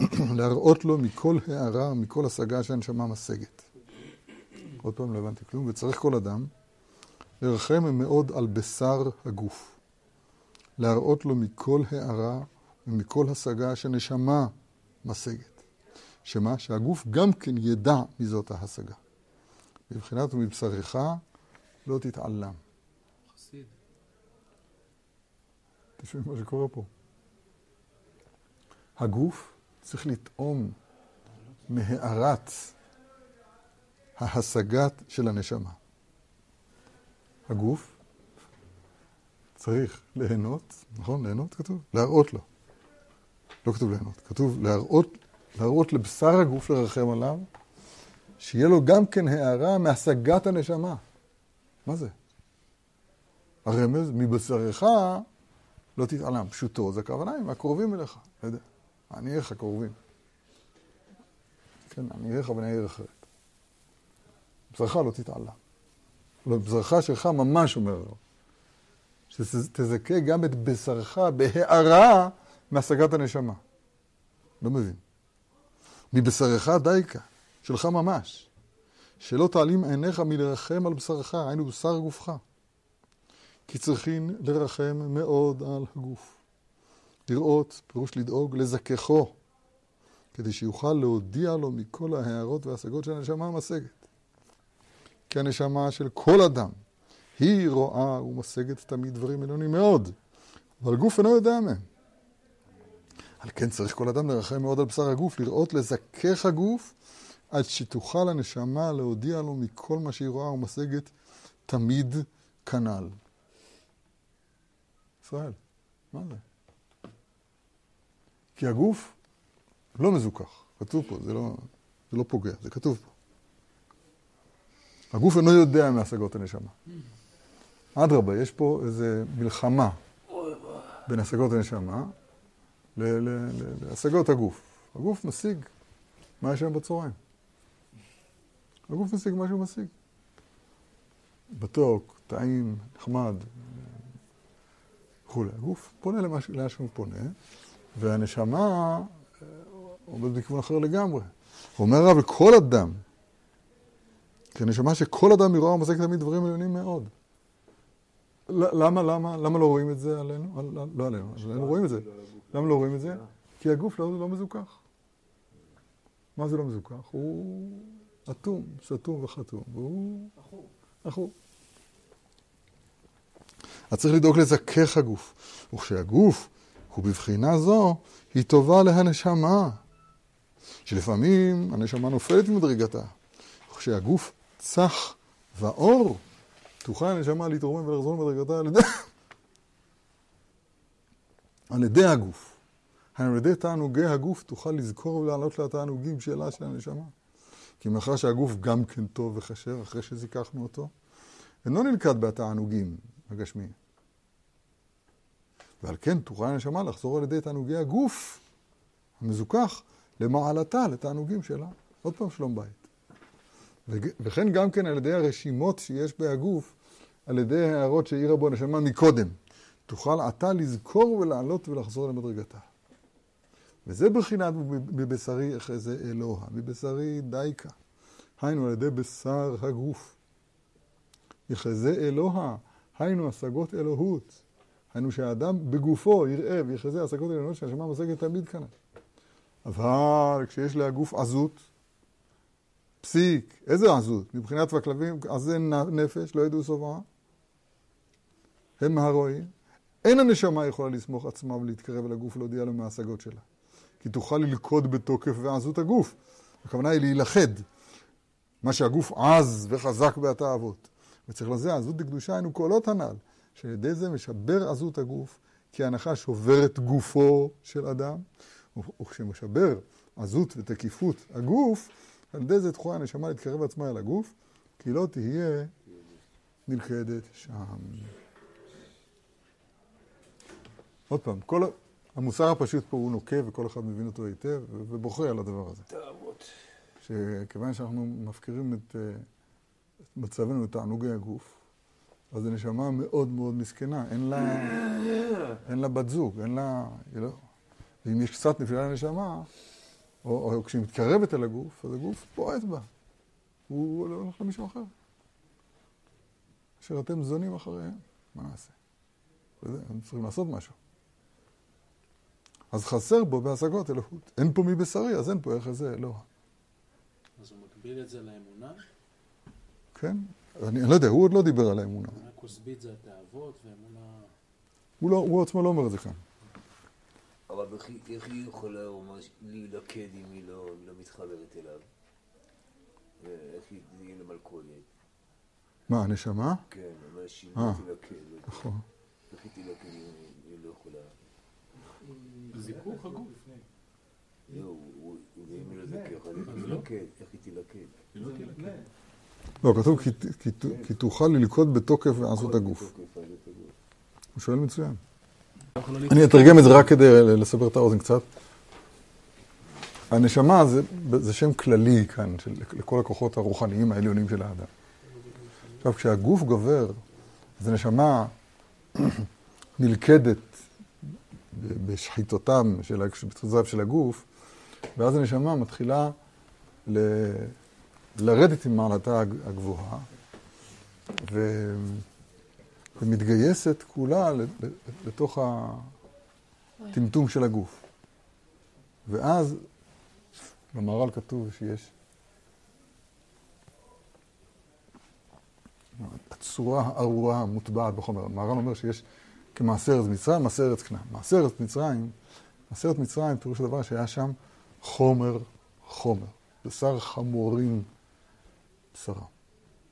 להראות לו מכל הערה, מכל השגה שהנשמה משגת. עוד פעם, לא הבנתי כלום. וצריך כל אדם לרחם מאוד על בשר הגוף. להראות לו מכל הערה ומכל השגה שנשמה משגת. שמה? שהגוף גם כן ידע מזאת ההשגה. מבחינת ומבשרך לא תתעלם. חסיד. תשמעו מה שקורה פה. הגוף צריך לטעום מהארת ההשגת של הנשמה. הגוף צריך ליהנות, נכון? ליהנות כתוב? להראות לו. לא כתוב ליהנות, כתוב להראות, להראות לבשר הגוף לרחם עליו, שיהיה לו גם כן הערה מהשגת הנשמה. מה זה? הרמז, מבשרך לא תתעלם. פשוטו, זה הכוונה עם הקרובים אליך, לא יודע. עניי קרובים. כן, עניי בני עיר אחרת. בשרך לא תתעלה. לא, בשרך שלך ממש אומר לו. שתזכה גם את בשרך בהערה מהשגת הנשמה. לא מבין. מבשרך דייקה, שלך ממש. שלא תעלים עיניך מלרחם על בשרך, היינו בשר גופך. כי צריכין לרחם מאוד על הגוף. לראות, פירוש לדאוג, לזככו, כדי שיוכל להודיע לו מכל ההערות וההשגות של הנשמה המשגת. כי הנשמה של כל אדם, היא רואה ומשגת תמיד דברים עליונים מאוד, אבל גוף אינו יודע מהם. על כן צריך כל אדם לרחם מאוד על בשר הגוף, לראות לזכך הגוף, עד שתוכל הנשמה להודיע לו מכל מה שהיא רואה ומשגת תמיד כנ"ל. ישראל, מה זה? כי הגוף לא מזוכח, כתוב פה, זה לא, זה לא פוגע, זה כתוב פה. הגוף אינו יודע מהשגות הנשמה. אדרבה, יש פה איזו מלחמה בין השגות הנשמה להשגות הגוף. הגוף משיג מה יש היום בצהריים. הגוף משיג מה שהוא משיג. מתוק, טעים, נחמד, וכולי. הגוף פונה לאן שהוא פונה, והנשמה אה, עומדת בכיוון אחר לגמרי. הוא אומר הרב, כל אדם, כי הנשמה שכל אדם מרוע ומזק תמיד דברים עליונים מאוד. למה, למה, למה לא רואים את זה עלינו? לא עלינו, עלינו רואים את זה. למה לא רואים את זה? כי הגוף לא, לא מזוכח. מה זה לא מזוכח? הוא אטום, סתום וחתום, והוא... עכור. אז צריך לדאוג לזכך הגוף. וכשהגוף הוא בבחינה זו, היא טובה להנשמה. שלפעמים הנשמה נופלת ממדרגתה. וכשהגוף צח ואור, תוכל הנשמה להתרומם ולחזור ממדרגתה על ידי... על ידי הגוף. על ידי תענוגי הגוף תוכל לזכור ולעלות לתענוגים שאלה של הנשמה. כי מאחר שהגוף גם כן טוב וכשר, אחרי שזיככנו אותו, אינו נלכד בתענוגים הגשמיים. ועל כן תוכל הנשמה לחזור על ידי תענוגי הגוף המזוכח למעלתה, לתענוגים שלה. עוד פעם שלום בית. וכן גם כן על ידי הרשימות שיש בהגוף, על ידי ההערות שהעירה בו הנשמה מקודם. תוכל עתה לזכור ולעלות ולחזור למדרגתה. וזה בחינת בבשרי אחרי זה אלוה, בבשרי דייקה. היינו על ידי בשר הגוף. יחזה אלוה, היינו השגות אלוהות. היינו שהאדם בגופו יראה ויחזה השגות עליונות שהנשמה משגת תמיד כאן. אבל כשיש להגוף עזות, פסיק, איזה עזות? מבחינת הכלבים, עזי נפש, לא ידעו שובעה. הם מהרואים. אין הנשמה יכולה לסמוך עצמה ולהתקרב אל הגוף ולהודיע לו מההשגות שלה. כי תוכל ללכוד בתוקף ועזות הגוף. הכוונה היא להילכד. מה שהגוף עז וחזק בהתאוות. וצריך לזה עזות דקדושה היינו קולות הנ"ל. שעל ידי זה משבר עזות הגוף, כי ההנחה שוברת גופו של אדם, וכשמשבר עזות ותקיפות הגוף, על ידי זה תכולה הנשמה להתקרב עצמה אל הגוף, כי לא תהיה נלכדת שם. עוד פעם, כל המוסר הפשוט פה הוא נוקב וכל אחד מבין אותו היטב ובוכה על הדבר הזה. תאוות. שכיוון שאנחנו מפקירים את אה, מצבנו, את תענוגי הגוף, אז הנשמה מאוד מאוד מסכנה, אין לה, אין לה בת זוג, אין לה... לא, ואם יש קצת נפילה לנשמה, או, או כשהיא מתקרבת אל הגוף, אז הגוף בועט בה. הוא הולך למישהו אחר. אשר אתם זונים אחריהם, מה נעשה? הם צריכים לעשות משהו. אז חסר בו בהשגות אלוהות. אין פה מבשרי, אז אין פה איך איזה אלוה. אז הוא מקביל את זה לאמונה? כן? אני, אני לא יודע, הוא עוד לא דיבר על האמונה. אמונה כוסבית זה התאוות, ואמונה... הוא, לא, הוא עצמו לא אומר את זה כאן. אבל איך היא- יכולה ממש להילכד אם היא לא לא מתחברת אליו? איך היא תהיה למלכודת? מה, הנשמה? כן, אבל שהיא אה. לא תילכד. נכון. איך היא תילכד אם היא לא יכולה? זיכוך הגוף. לא, הוא- ואם היא לא איך היא לא תילקט. לא, כתוב כי, תוכל ללכוד בתוקף ועזות הגוף. הוא שואל מצוין. לא אני אתרגם את זה רק כדי לסבר את האוזן קצת. הנשמה זה, זה שם כללי כאן, של, לכל הכוחות הרוחניים העליונים של האדם. עכשיו, כשהגוף גובר, אז הנשמה נלכדת בשחיתותם של, בשחיתותיו של הגוף, ואז הנשמה מתחילה ל, לרדת עם מעלתה הג- הגבוהה, ו, ומתגייסת כולה לתוך הטמטום של הגוף. ואז במהר"ל כתוב שיש הצורה הארורה המוטבעת בחומר. המהר"ל אומר שיש כמעשה ארץ מצרים, מעשה ארץ כנען. מעשה ארץ מצרים, מעשה ארץ מצרים, פירוש הדבר שהיה שם חומר חומר, בשר חמורים בשרה.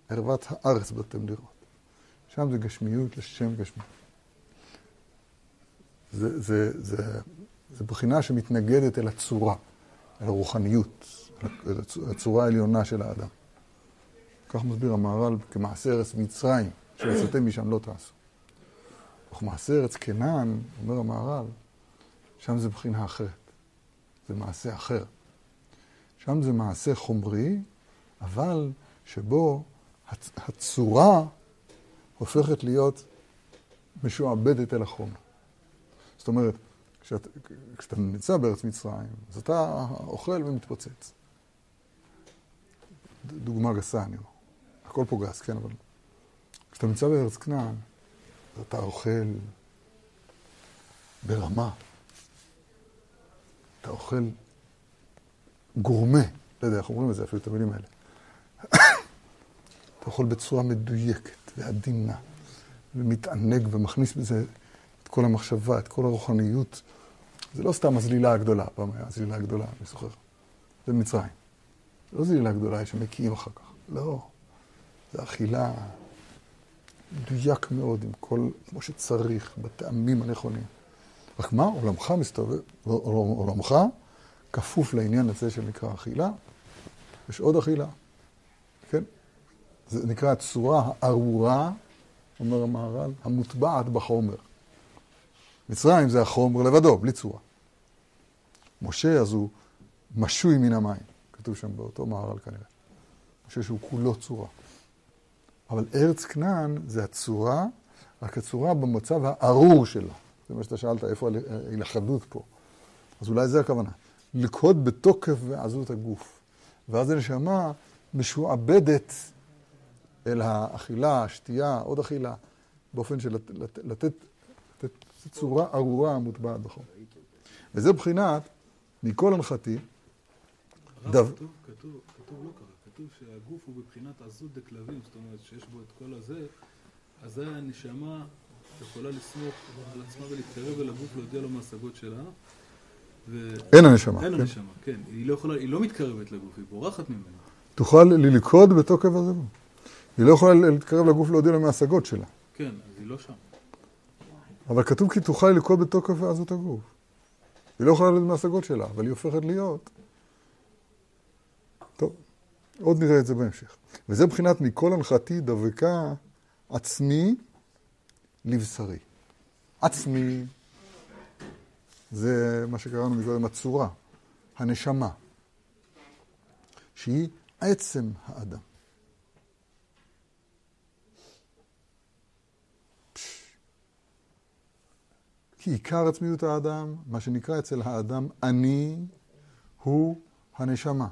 ערוות הארץ באתם לראות. שם זה גשמיות לשם גשמיות. זה, זה, זה, זה בחינה שמתנגדת אל הצורה, אל הרוחניות, אל הצ- הצורה העליונה של האדם. כך מסביר המהר"ל כמעשה ארץ מצרים, שיצאתם משם לא תעשו. וכמעשה ארץ כנען, אומר המהר"ל, שם זה בחינה אחרת. זה מעשה אחר. שם זה מעשה חומרי, אבל שבו הצ- הצורה הופכת להיות משועבדת אל החומר. זאת אומרת, כשאת, כשאתה נמצא בארץ מצרים, אז אתה אוכל ומתפוצץ. דוגמה גסה, אני אומר. הכל פה גס, כן, אבל... כשאתה נמצא בארץ כנען, אתה אוכל ברמה. אתה אוכל גורמה, לא יודע איך אומרים את זה, אפילו את המילים האלה. אתה אוכל בצורה מדויקת ועדינה, ומתענג ומכניס בזה את כל המחשבה, את כל הרוחניות. זה לא סתם הזלילה הגדולה, פעם היה הזלילה הגדולה, אני זוכר. במצרים. לא זלילה גדולה שמקיאים אחר כך, לא. זה אכילה מדויק מאוד, עם כל, כמו שצריך, בטעמים הנכונים. רק מה, עולמך מסתובב, עולמך כפוף לעניין הזה שנקרא אכילה, יש עוד אכילה, כן? זה נקרא הצורה הארורה, אומר המהר"ל, המוטבעת בחומר. מצרים זה החומר לבדו, בלי צורה. משה, אז הוא משוי מן המים, כתוב שם באותו מהר"ל כנראה. משה שהוא כולו צורה. אבל ארץ כנען זה הצורה, רק הצורה במצב הארור שלה. זה מה שאתה שאלת, איפה ההילכדות פה. אז אולי זה הכוונה. לקוד בתוקף ועזות הגוף. ואז הנשמה משועבדת אל האכילה, השתייה, עוד אכילה, באופן של לת, לת, לתת, לתת צורה ארורה המוטבעת בחום. וזה בחינת, מכל הנחתי, דו... כתוב, כתוב, כתוב לא ככה, כתוב שהגוף הוא בבחינת עזות דקלבים, זאת אומרת שיש בו את כל הזה, אזי הנשמה יכולה לסמוך על עצמה ולהתקרב אל הגוף, להודיע לו מההשגות שלה. ו... אין הנשמה. אין כן? הנשמה, כן. היא לא יכולה, היא לא מתקרבת לגוף, היא בורחת ממנו. תוכל ללכוד בתוקף הזה. היא לא יכולה להתקרב לגוף להודיע לו מההשגות שלה. כן, אז היא לא שם. אבל כתוב כי תוכל ללכוד בתוקף ועזות הגוף. היא לא יכולה ללכוד מההשגות שלה, אבל היא הופכת להיות. טוב, עוד נראה את זה בהמשך. וזה מבחינת מכל הנחתי דבקה עצמי לבשרי. עצמי זה מה שקראנו מקודם הצורה, הנשמה. שהיא עצם האדם. כי עיקר עצמיות האדם, מה שנקרא אצל האדם אני, הוא הנשמה.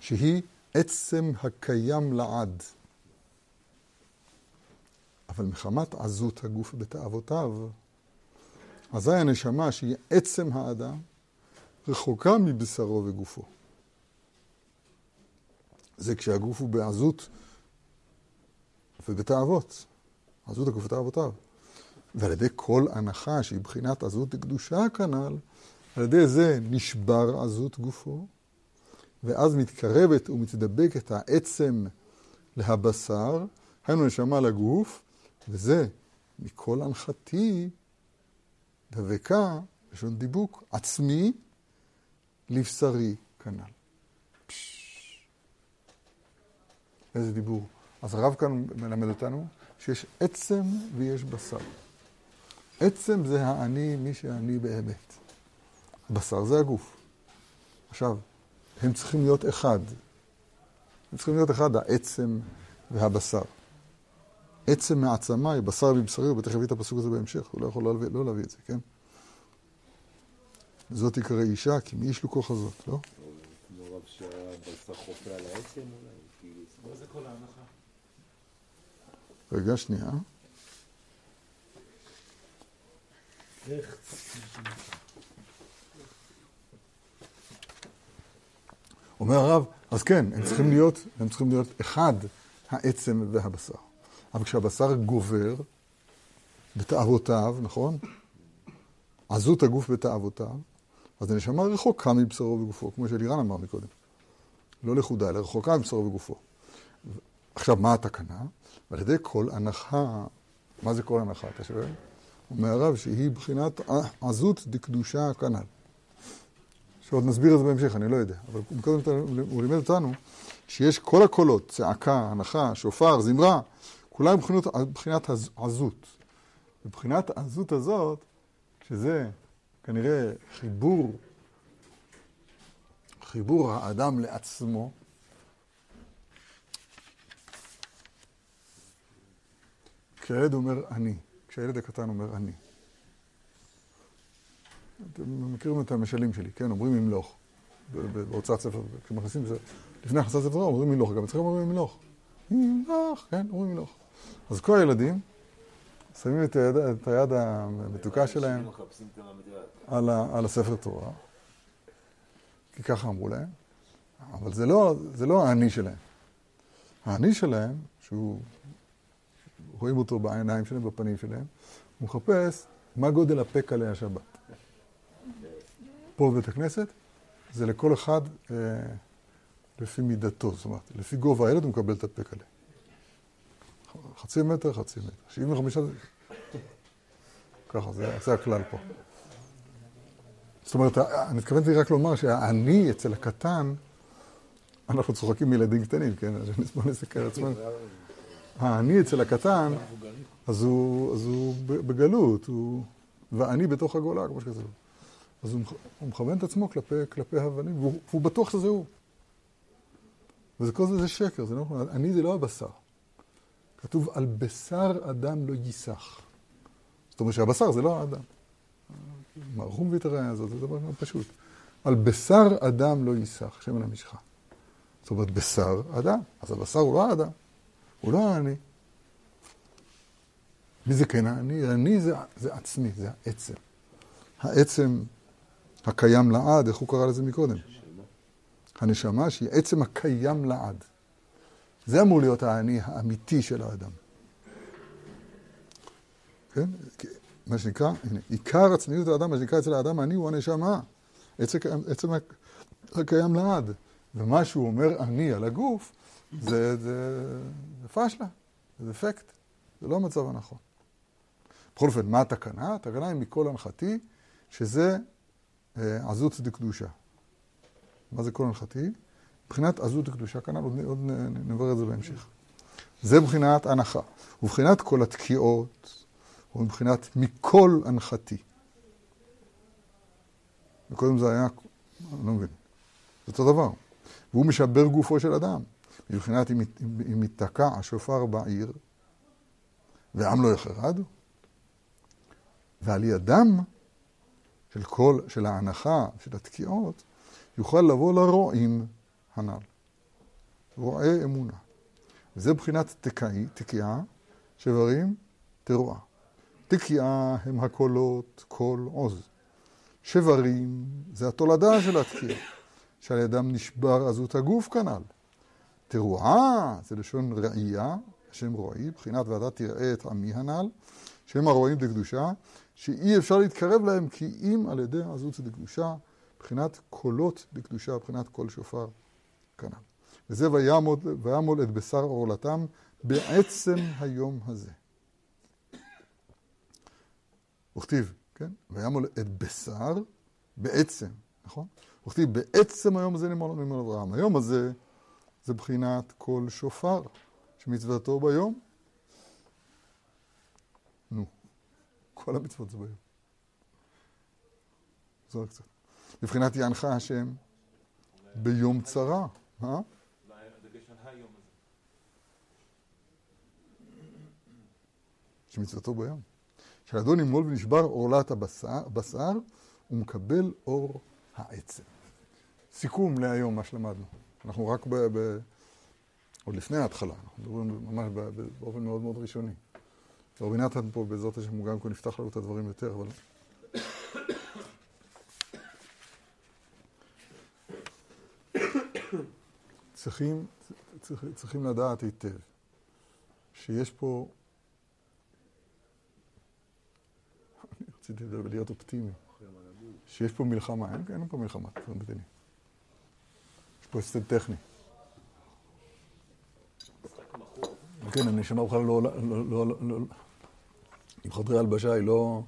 שהיא עצם הקיים לעד. אבל מחמת עזות הגוף בתאוותיו, אזי הנשמה, שהיא עצם האדם, רחוקה מבשרו וגופו. זה כשהגוף הוא בעזות ובתאוות. עזות הגוף בתאוותיו. ועל ידי כל הנחה שהיא בחינת עזות לקדושה כנ"ל, על ידי זה נשבר עזות גופו, ואז מתקרבת ומתדבקת העצם להבשר, היינו נשמה לגוף, וזה מכל הנחתי דבקה, לשון דיבוק, עצמי לבשרי כנ"ל. איזה דיבור. אז הרב כאן מלמד אותנו שיש עצם ויש בשר. עצם זה האני, מי שאני באמת. בשר זה הגוף. עכשיו, הם צריכים להיות אחד. הם צריכים להיות אחד, העצם והבשר. עצם מעצמה היא בשר מבשרי, ובטח יביא את הפסוק הזה בהמשך, הוא לא יכול לא להביא, לא להביא את זה, כן? זאת עיקרי אישה, כי מי איש לו כוח הזאת, לא? כמו רב שהבשר חופה על העצם אולי, כאילו... מה זה כל ההנחה? רגע, שנייה. איך? אומר הרב, אז כן, הם צריכים להיות, הם צריכים להיות אחד, העצם והבשר. אבל כשהבשר גובר בתאוותיו, נכון? עזות הגוף בתאוותיו, אז הנשמה רחוקה מבשרו וגופו, כמו שאלירן אמר מקודם. לא לכודה, אלא רחוקה מבשרו וגופו. עכשיו, מה התקנה? על ידי כל הנחה, מה זה כל הנחה, אתה שואל? אומר הרב שהיא בחינת עזות דקדושה כנ"ל. שעוד נסביר את זה בהמשך, אני לא יודע. אבל קודם הוא לימד אותנו שיש כל הקולות, צעקה, הנחה, שופר, זמרה, כולם מבחינת, מבחינת עזות. מבחינת העזות הזאת, שזה כנראה חיבור, חיבור האדם לעצמו, כשהילד אומר אני, כשהילד הקטן אומר אני. אתם מכירים את המשלים שלי, כן? אומרים ימלוך. בהוצאת ספר, כשמכניסים, לפני הכנסת ספר אומרים ימלוך, גם אצלכם אומרים ימלוך. ימלוך, כן, אומרים ימלוך. אז כל הילדים שמים את היד, את היד המתוקה שלהם על, ה, על הספר תורה, כי ככה אמרו להם, אבל זה לא, זה לא האני שלהם. האני שלהם, שהוא, רואים אותו בעיניים שלהם, בפנים שלהם, הוא מחפש מה גודל הפק עלי השבת. פה בבית הכנסת, זה לכל אחד אה, לפי מידתו, זאת אומרת, לפי גובה הילד הוא מקבל את הפק עלי. חצי מטר, חצי מטר. 75 זה... ככה, זה, זה הכלל פה. זאת אומרת, אני התכוונתי רק לומר שהאני אצל הקטן, אנחנו צוחקים מילדים קטנים, כן? בוא נסתכל על עצמנו. האני אצל הקטן, אז הוא, אז הוא בגלות, הוא... ואני בתוך הגולה, כמו שכתוב. אז הוא, מכוון את עצמו כלפי, כלפי הבנים, והוא, והוא בטוח שזה הוא. וזה כל זה, זה שקר, זה לא נכון. אני זה לא הבשר. כתוב על בשר אדם לא ייסח. זאת אומרת שהבשר זה לא האדם. מרחום ויתראה הזאת, זה דבר מאוד פשוט. על בשר אדם לא ייסח, שמן המשחה. זאת אומרת, בשר אדם. אז הבשר הוא לא האדם, הוא לא האני. מי זה כן האני? האני זה, זה עצמי, זה העצם. העצם הקיים לעד, איך הוא קרא לזה מקודם? הנשמה שהיא עצם הקיים לעד. זה אמור להיות האני האמיתי של האדם. כן? מה שנקרא, הנה, עיקר עצמיות האדם, מה שנקרא אצל האדם אני הוא הנשמה. עצם, עצם הקיים לעד. ומה שהוא אומר אני על הגוף, זה, זה, זה פשלה, זה דפקט, זה לא המצב הנכון. בכל אופן, מה התקנה? התקנה היא מכל הנחתי, שזה עזות דקדושה. מה זה כל הנחתי? מבחינת עזות דקדושה, כנ"ל, עוד, עוד נברר את זה בהמשך. זה מבחינת הנחה. ובחינת כל התקיעות, ומבחינת מכל הנחתי. וקודם זה היה אני לא מבין. זה אותו דבר. והוא משבר גופו של אדם. מבחינת אם ייתקע השופר בעיר, ועם לא יחרד, ועל ידם של כל, של ההנחה, של התקיעות, יוכל לבוא לרועים הנ"ל. רועי אמונה. וזה מבחינת תקעי, תקיעה, שברים, תרועה. תקיעה הם הקולות, קול, עוז. שברים זה התולדה של התקיעה, שעל ידם נשבר עזות הגוף כנ"ל. תרועה זה לשון ראייה, השם רועי, בחינת ועדה תראה את עמי הנ"ל, שהם הרועים דקדושה, שאי אפשר להתקרב להם כי אם על ידי עזות דקדושה, בחינת קולות דקדושה, בחינת קול שופר כנ"ל. וזה ויעמול את בשר עורלתם בעצם היום הזה. וכתיב, כן? ויעמול את בשר בעצם, נכון? וכתיב בעצם היום הזה נאמר לנו אברהם. היום הזה זה בחינת קול שופר, שמצוותו ביום. נו, כל המצוות זה ביום. זו קצת. מבחינת יענך השם ביום צרה. אה? שמצוותו ביום. כשאדון ימול ונשבר עורלת הבשר, הוא מקבל אור העצם. סיכום להיום, מה שלמדנו. אנחנו רק ב... ב... עוד לפני ההתחלה, אנחנו מדברים ממש באופן מאוד מאוד ראשוני. רבי נתן פה בעזרת השם הוא גם כן יפתח לנו את הדברים יותר, אבל... צריכים, צריכים, צריכים לדעת היטב שיש פה רציתי להיות אופטימי. שיש פה מלחמה, אין, אין פה מלחמה, מבינים. יש פה הסד טכני. כן, הנשמה בכלל לא, לא, לא, לא, לא, עם חדרי הלבשה היא לא,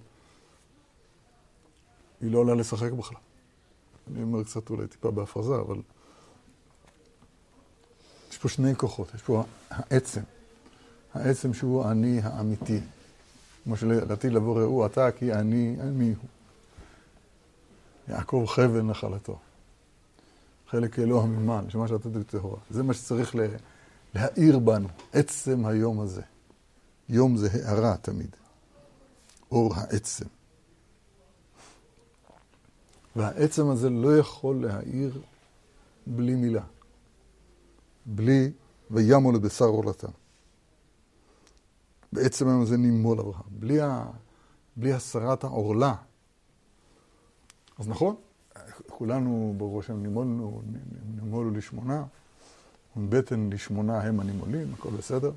היא לא עולה לשחק בכלל. אני אומר קצת אולי טיפה בהפרזה, אבל יש פה שני כוחות, יש פה העצם, העצם שהוא האני האמיתי. כמו שלדעתי לבוא ראו אתה כי אני, אני הוא. יעקב חבל נחלתו. חלק אלוה ממעל, שמה שאתה בטהורה. זה מה שצריך להאיר בנו, עצם היום הזה. יום זה הארה תמיד. אור העצם. והעצם הזה לא יכול להאיר בלי מילה. בלי וימו לבשר עולתם. בעצם היום זה נימול אברהם, בלי, ה... בלי הסרת העורלה. אז נכון, כולנו ברוך השם נימולנו, נימולו לשמונה, בטן לשמונה הם הנימולים, הכל בסדר,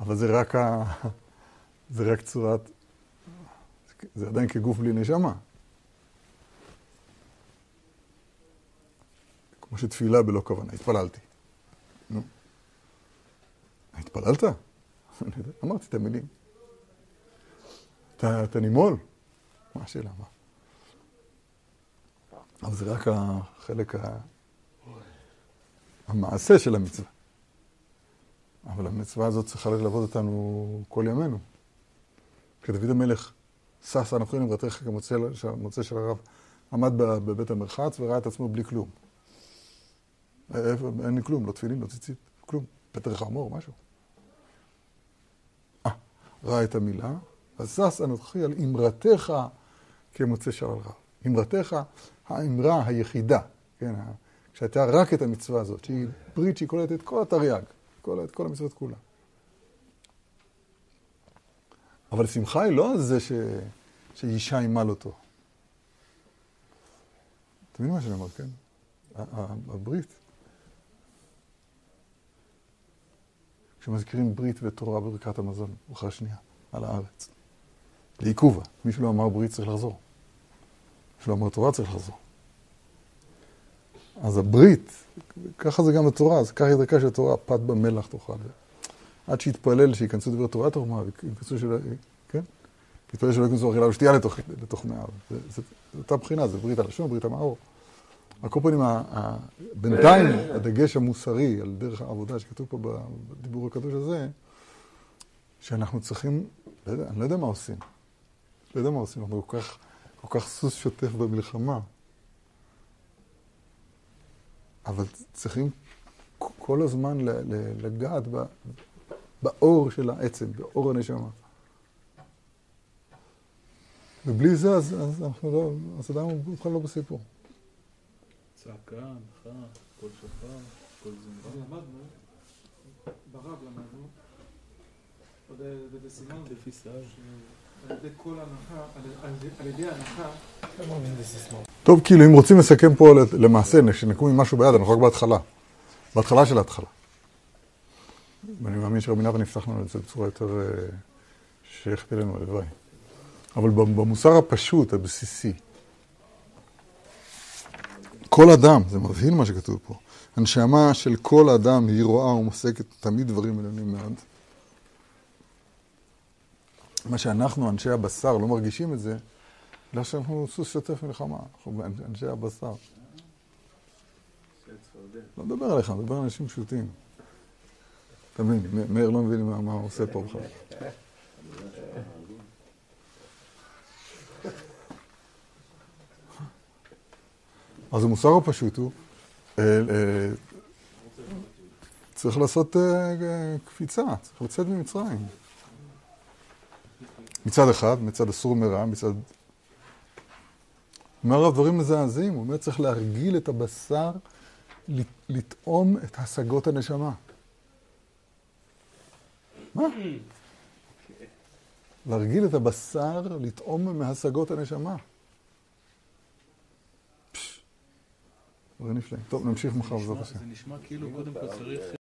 אבל זה רק, ה... זה רק צורת, זה עדיין כגוף בלי נשמה. כמו שתפילה בלא כוונה, התפללתי. נו. התפללת? אמרתי את המילים. אתה נימול? מה השאלה? מה? אבל זה רק החלק המעשה של המצווה. אבל המצווה הזאת צריכה ללוות אותנו כל ימינו. כשדוד המלך שש אנוכי נברתך כמוצא של הרב, עמד בבית המרחץ וראה את עצמו בלי כלום. אין לי כלום, לא תפילין, לא ציצית, כלום. פטר חמור, משהו. ראה את המילה, ושש אנוכי על אמרתך כמוצא שער רב. אמרתך, האמרה היחידה, כן, כשהייתה רק את המצווה הזאת, שהיא ברית שהיא כוללת את כל התרי"ג, כל, את כל המצוות כולה. אבל שמחה היא לא זה שאישה ימל אותו. אתם מבינים מה שאני אומר, כן? הברית. שמזכירים ברית ותורה בברכת המזון, ברכה שנייה, על הארץ. לעיכובה. מי שלא אמר ברית צריך לחזור. מי שלא אמר תורה צריך לחזור. אז הברית, ככה זה גם בתורה, אז ככה היא דרכה של התורה, פת במלח תאכל. עד שיתפלל שייכנסו דברי תורה תוך מה, וייכנסו של... כן? יתפלל שלא ייכנסו אכילה ושתייה לתוך, לתוך מאה. זו אותה בחינה, זה ברית הלשון, ברית המאור. על כל פנים, בינתיים הדגש המוסרי על דרך העבודה שכתוב פה בדיבור הקדוש הזה, שאנחנו צריכים, לא יודע, אני לא יודע מה עושים. לא יודע מה עושים, אנחנו כל כך, כל כך סוס שוטף במלחמה. אבל צריכים כל הזמן לגעת באור של העצם, באור הנשמה. ובלי זה, אז, אז אנחנו לא, אז אדם הוא בכלל לא בסיפור. צעקה, הנחה, קול שופר, קול זמרה. למדנו, ברב למדנו, עוד בדסימון, לפי שיער. על ידי כל הנחה, על- על- על ידי הנחה, טוב, כאילו, אם רוצים לסכם פה למעשה, שנקום עם משהו ביד, אנחנו רק בהתחלה. בהתחלה של ההתחלה. ואני מאמין שרבי נתן יפתח לנו את זה בצורה יותר אה, שייכת אלינו, הלוואי. אבל במוסר הפשוט, הבסיסי, כל אדם, זה מבהיל מה שכתוב פה, הנשמה של כל אדם היא רואה ומוסקת תמיד דברים עליונים מאוד. מה שאנחנו, אנשי הבשר, לא מרגישים את זה, בגלל שאנחנו סוס שוטף מלחמה, אנחנו אנשי הבשר. לא מדבר עליך, מדבר על אנשים פשוטים. אתה מבין, מאיר לא מבין מה הוא עושה פה בכלל. אז המוסר הפשוט הוא, אה, אה, צריך לעשות אה, קפיצה, צריך לצאת ממצרים. מצד אחד, מצד אסור מרע, מצד... אומר הרב דברים מזעזעים, הוא אומר צריך להרגיל את הבשר לט- לטעום את השגות הנשמה. מה? להרגיל את הבשר לטעום מהשגות הנשמה. דברים נפלאים. טוב, נמשיך מחר בעזרת השם. זה נשמע כאילו קודם כל צריך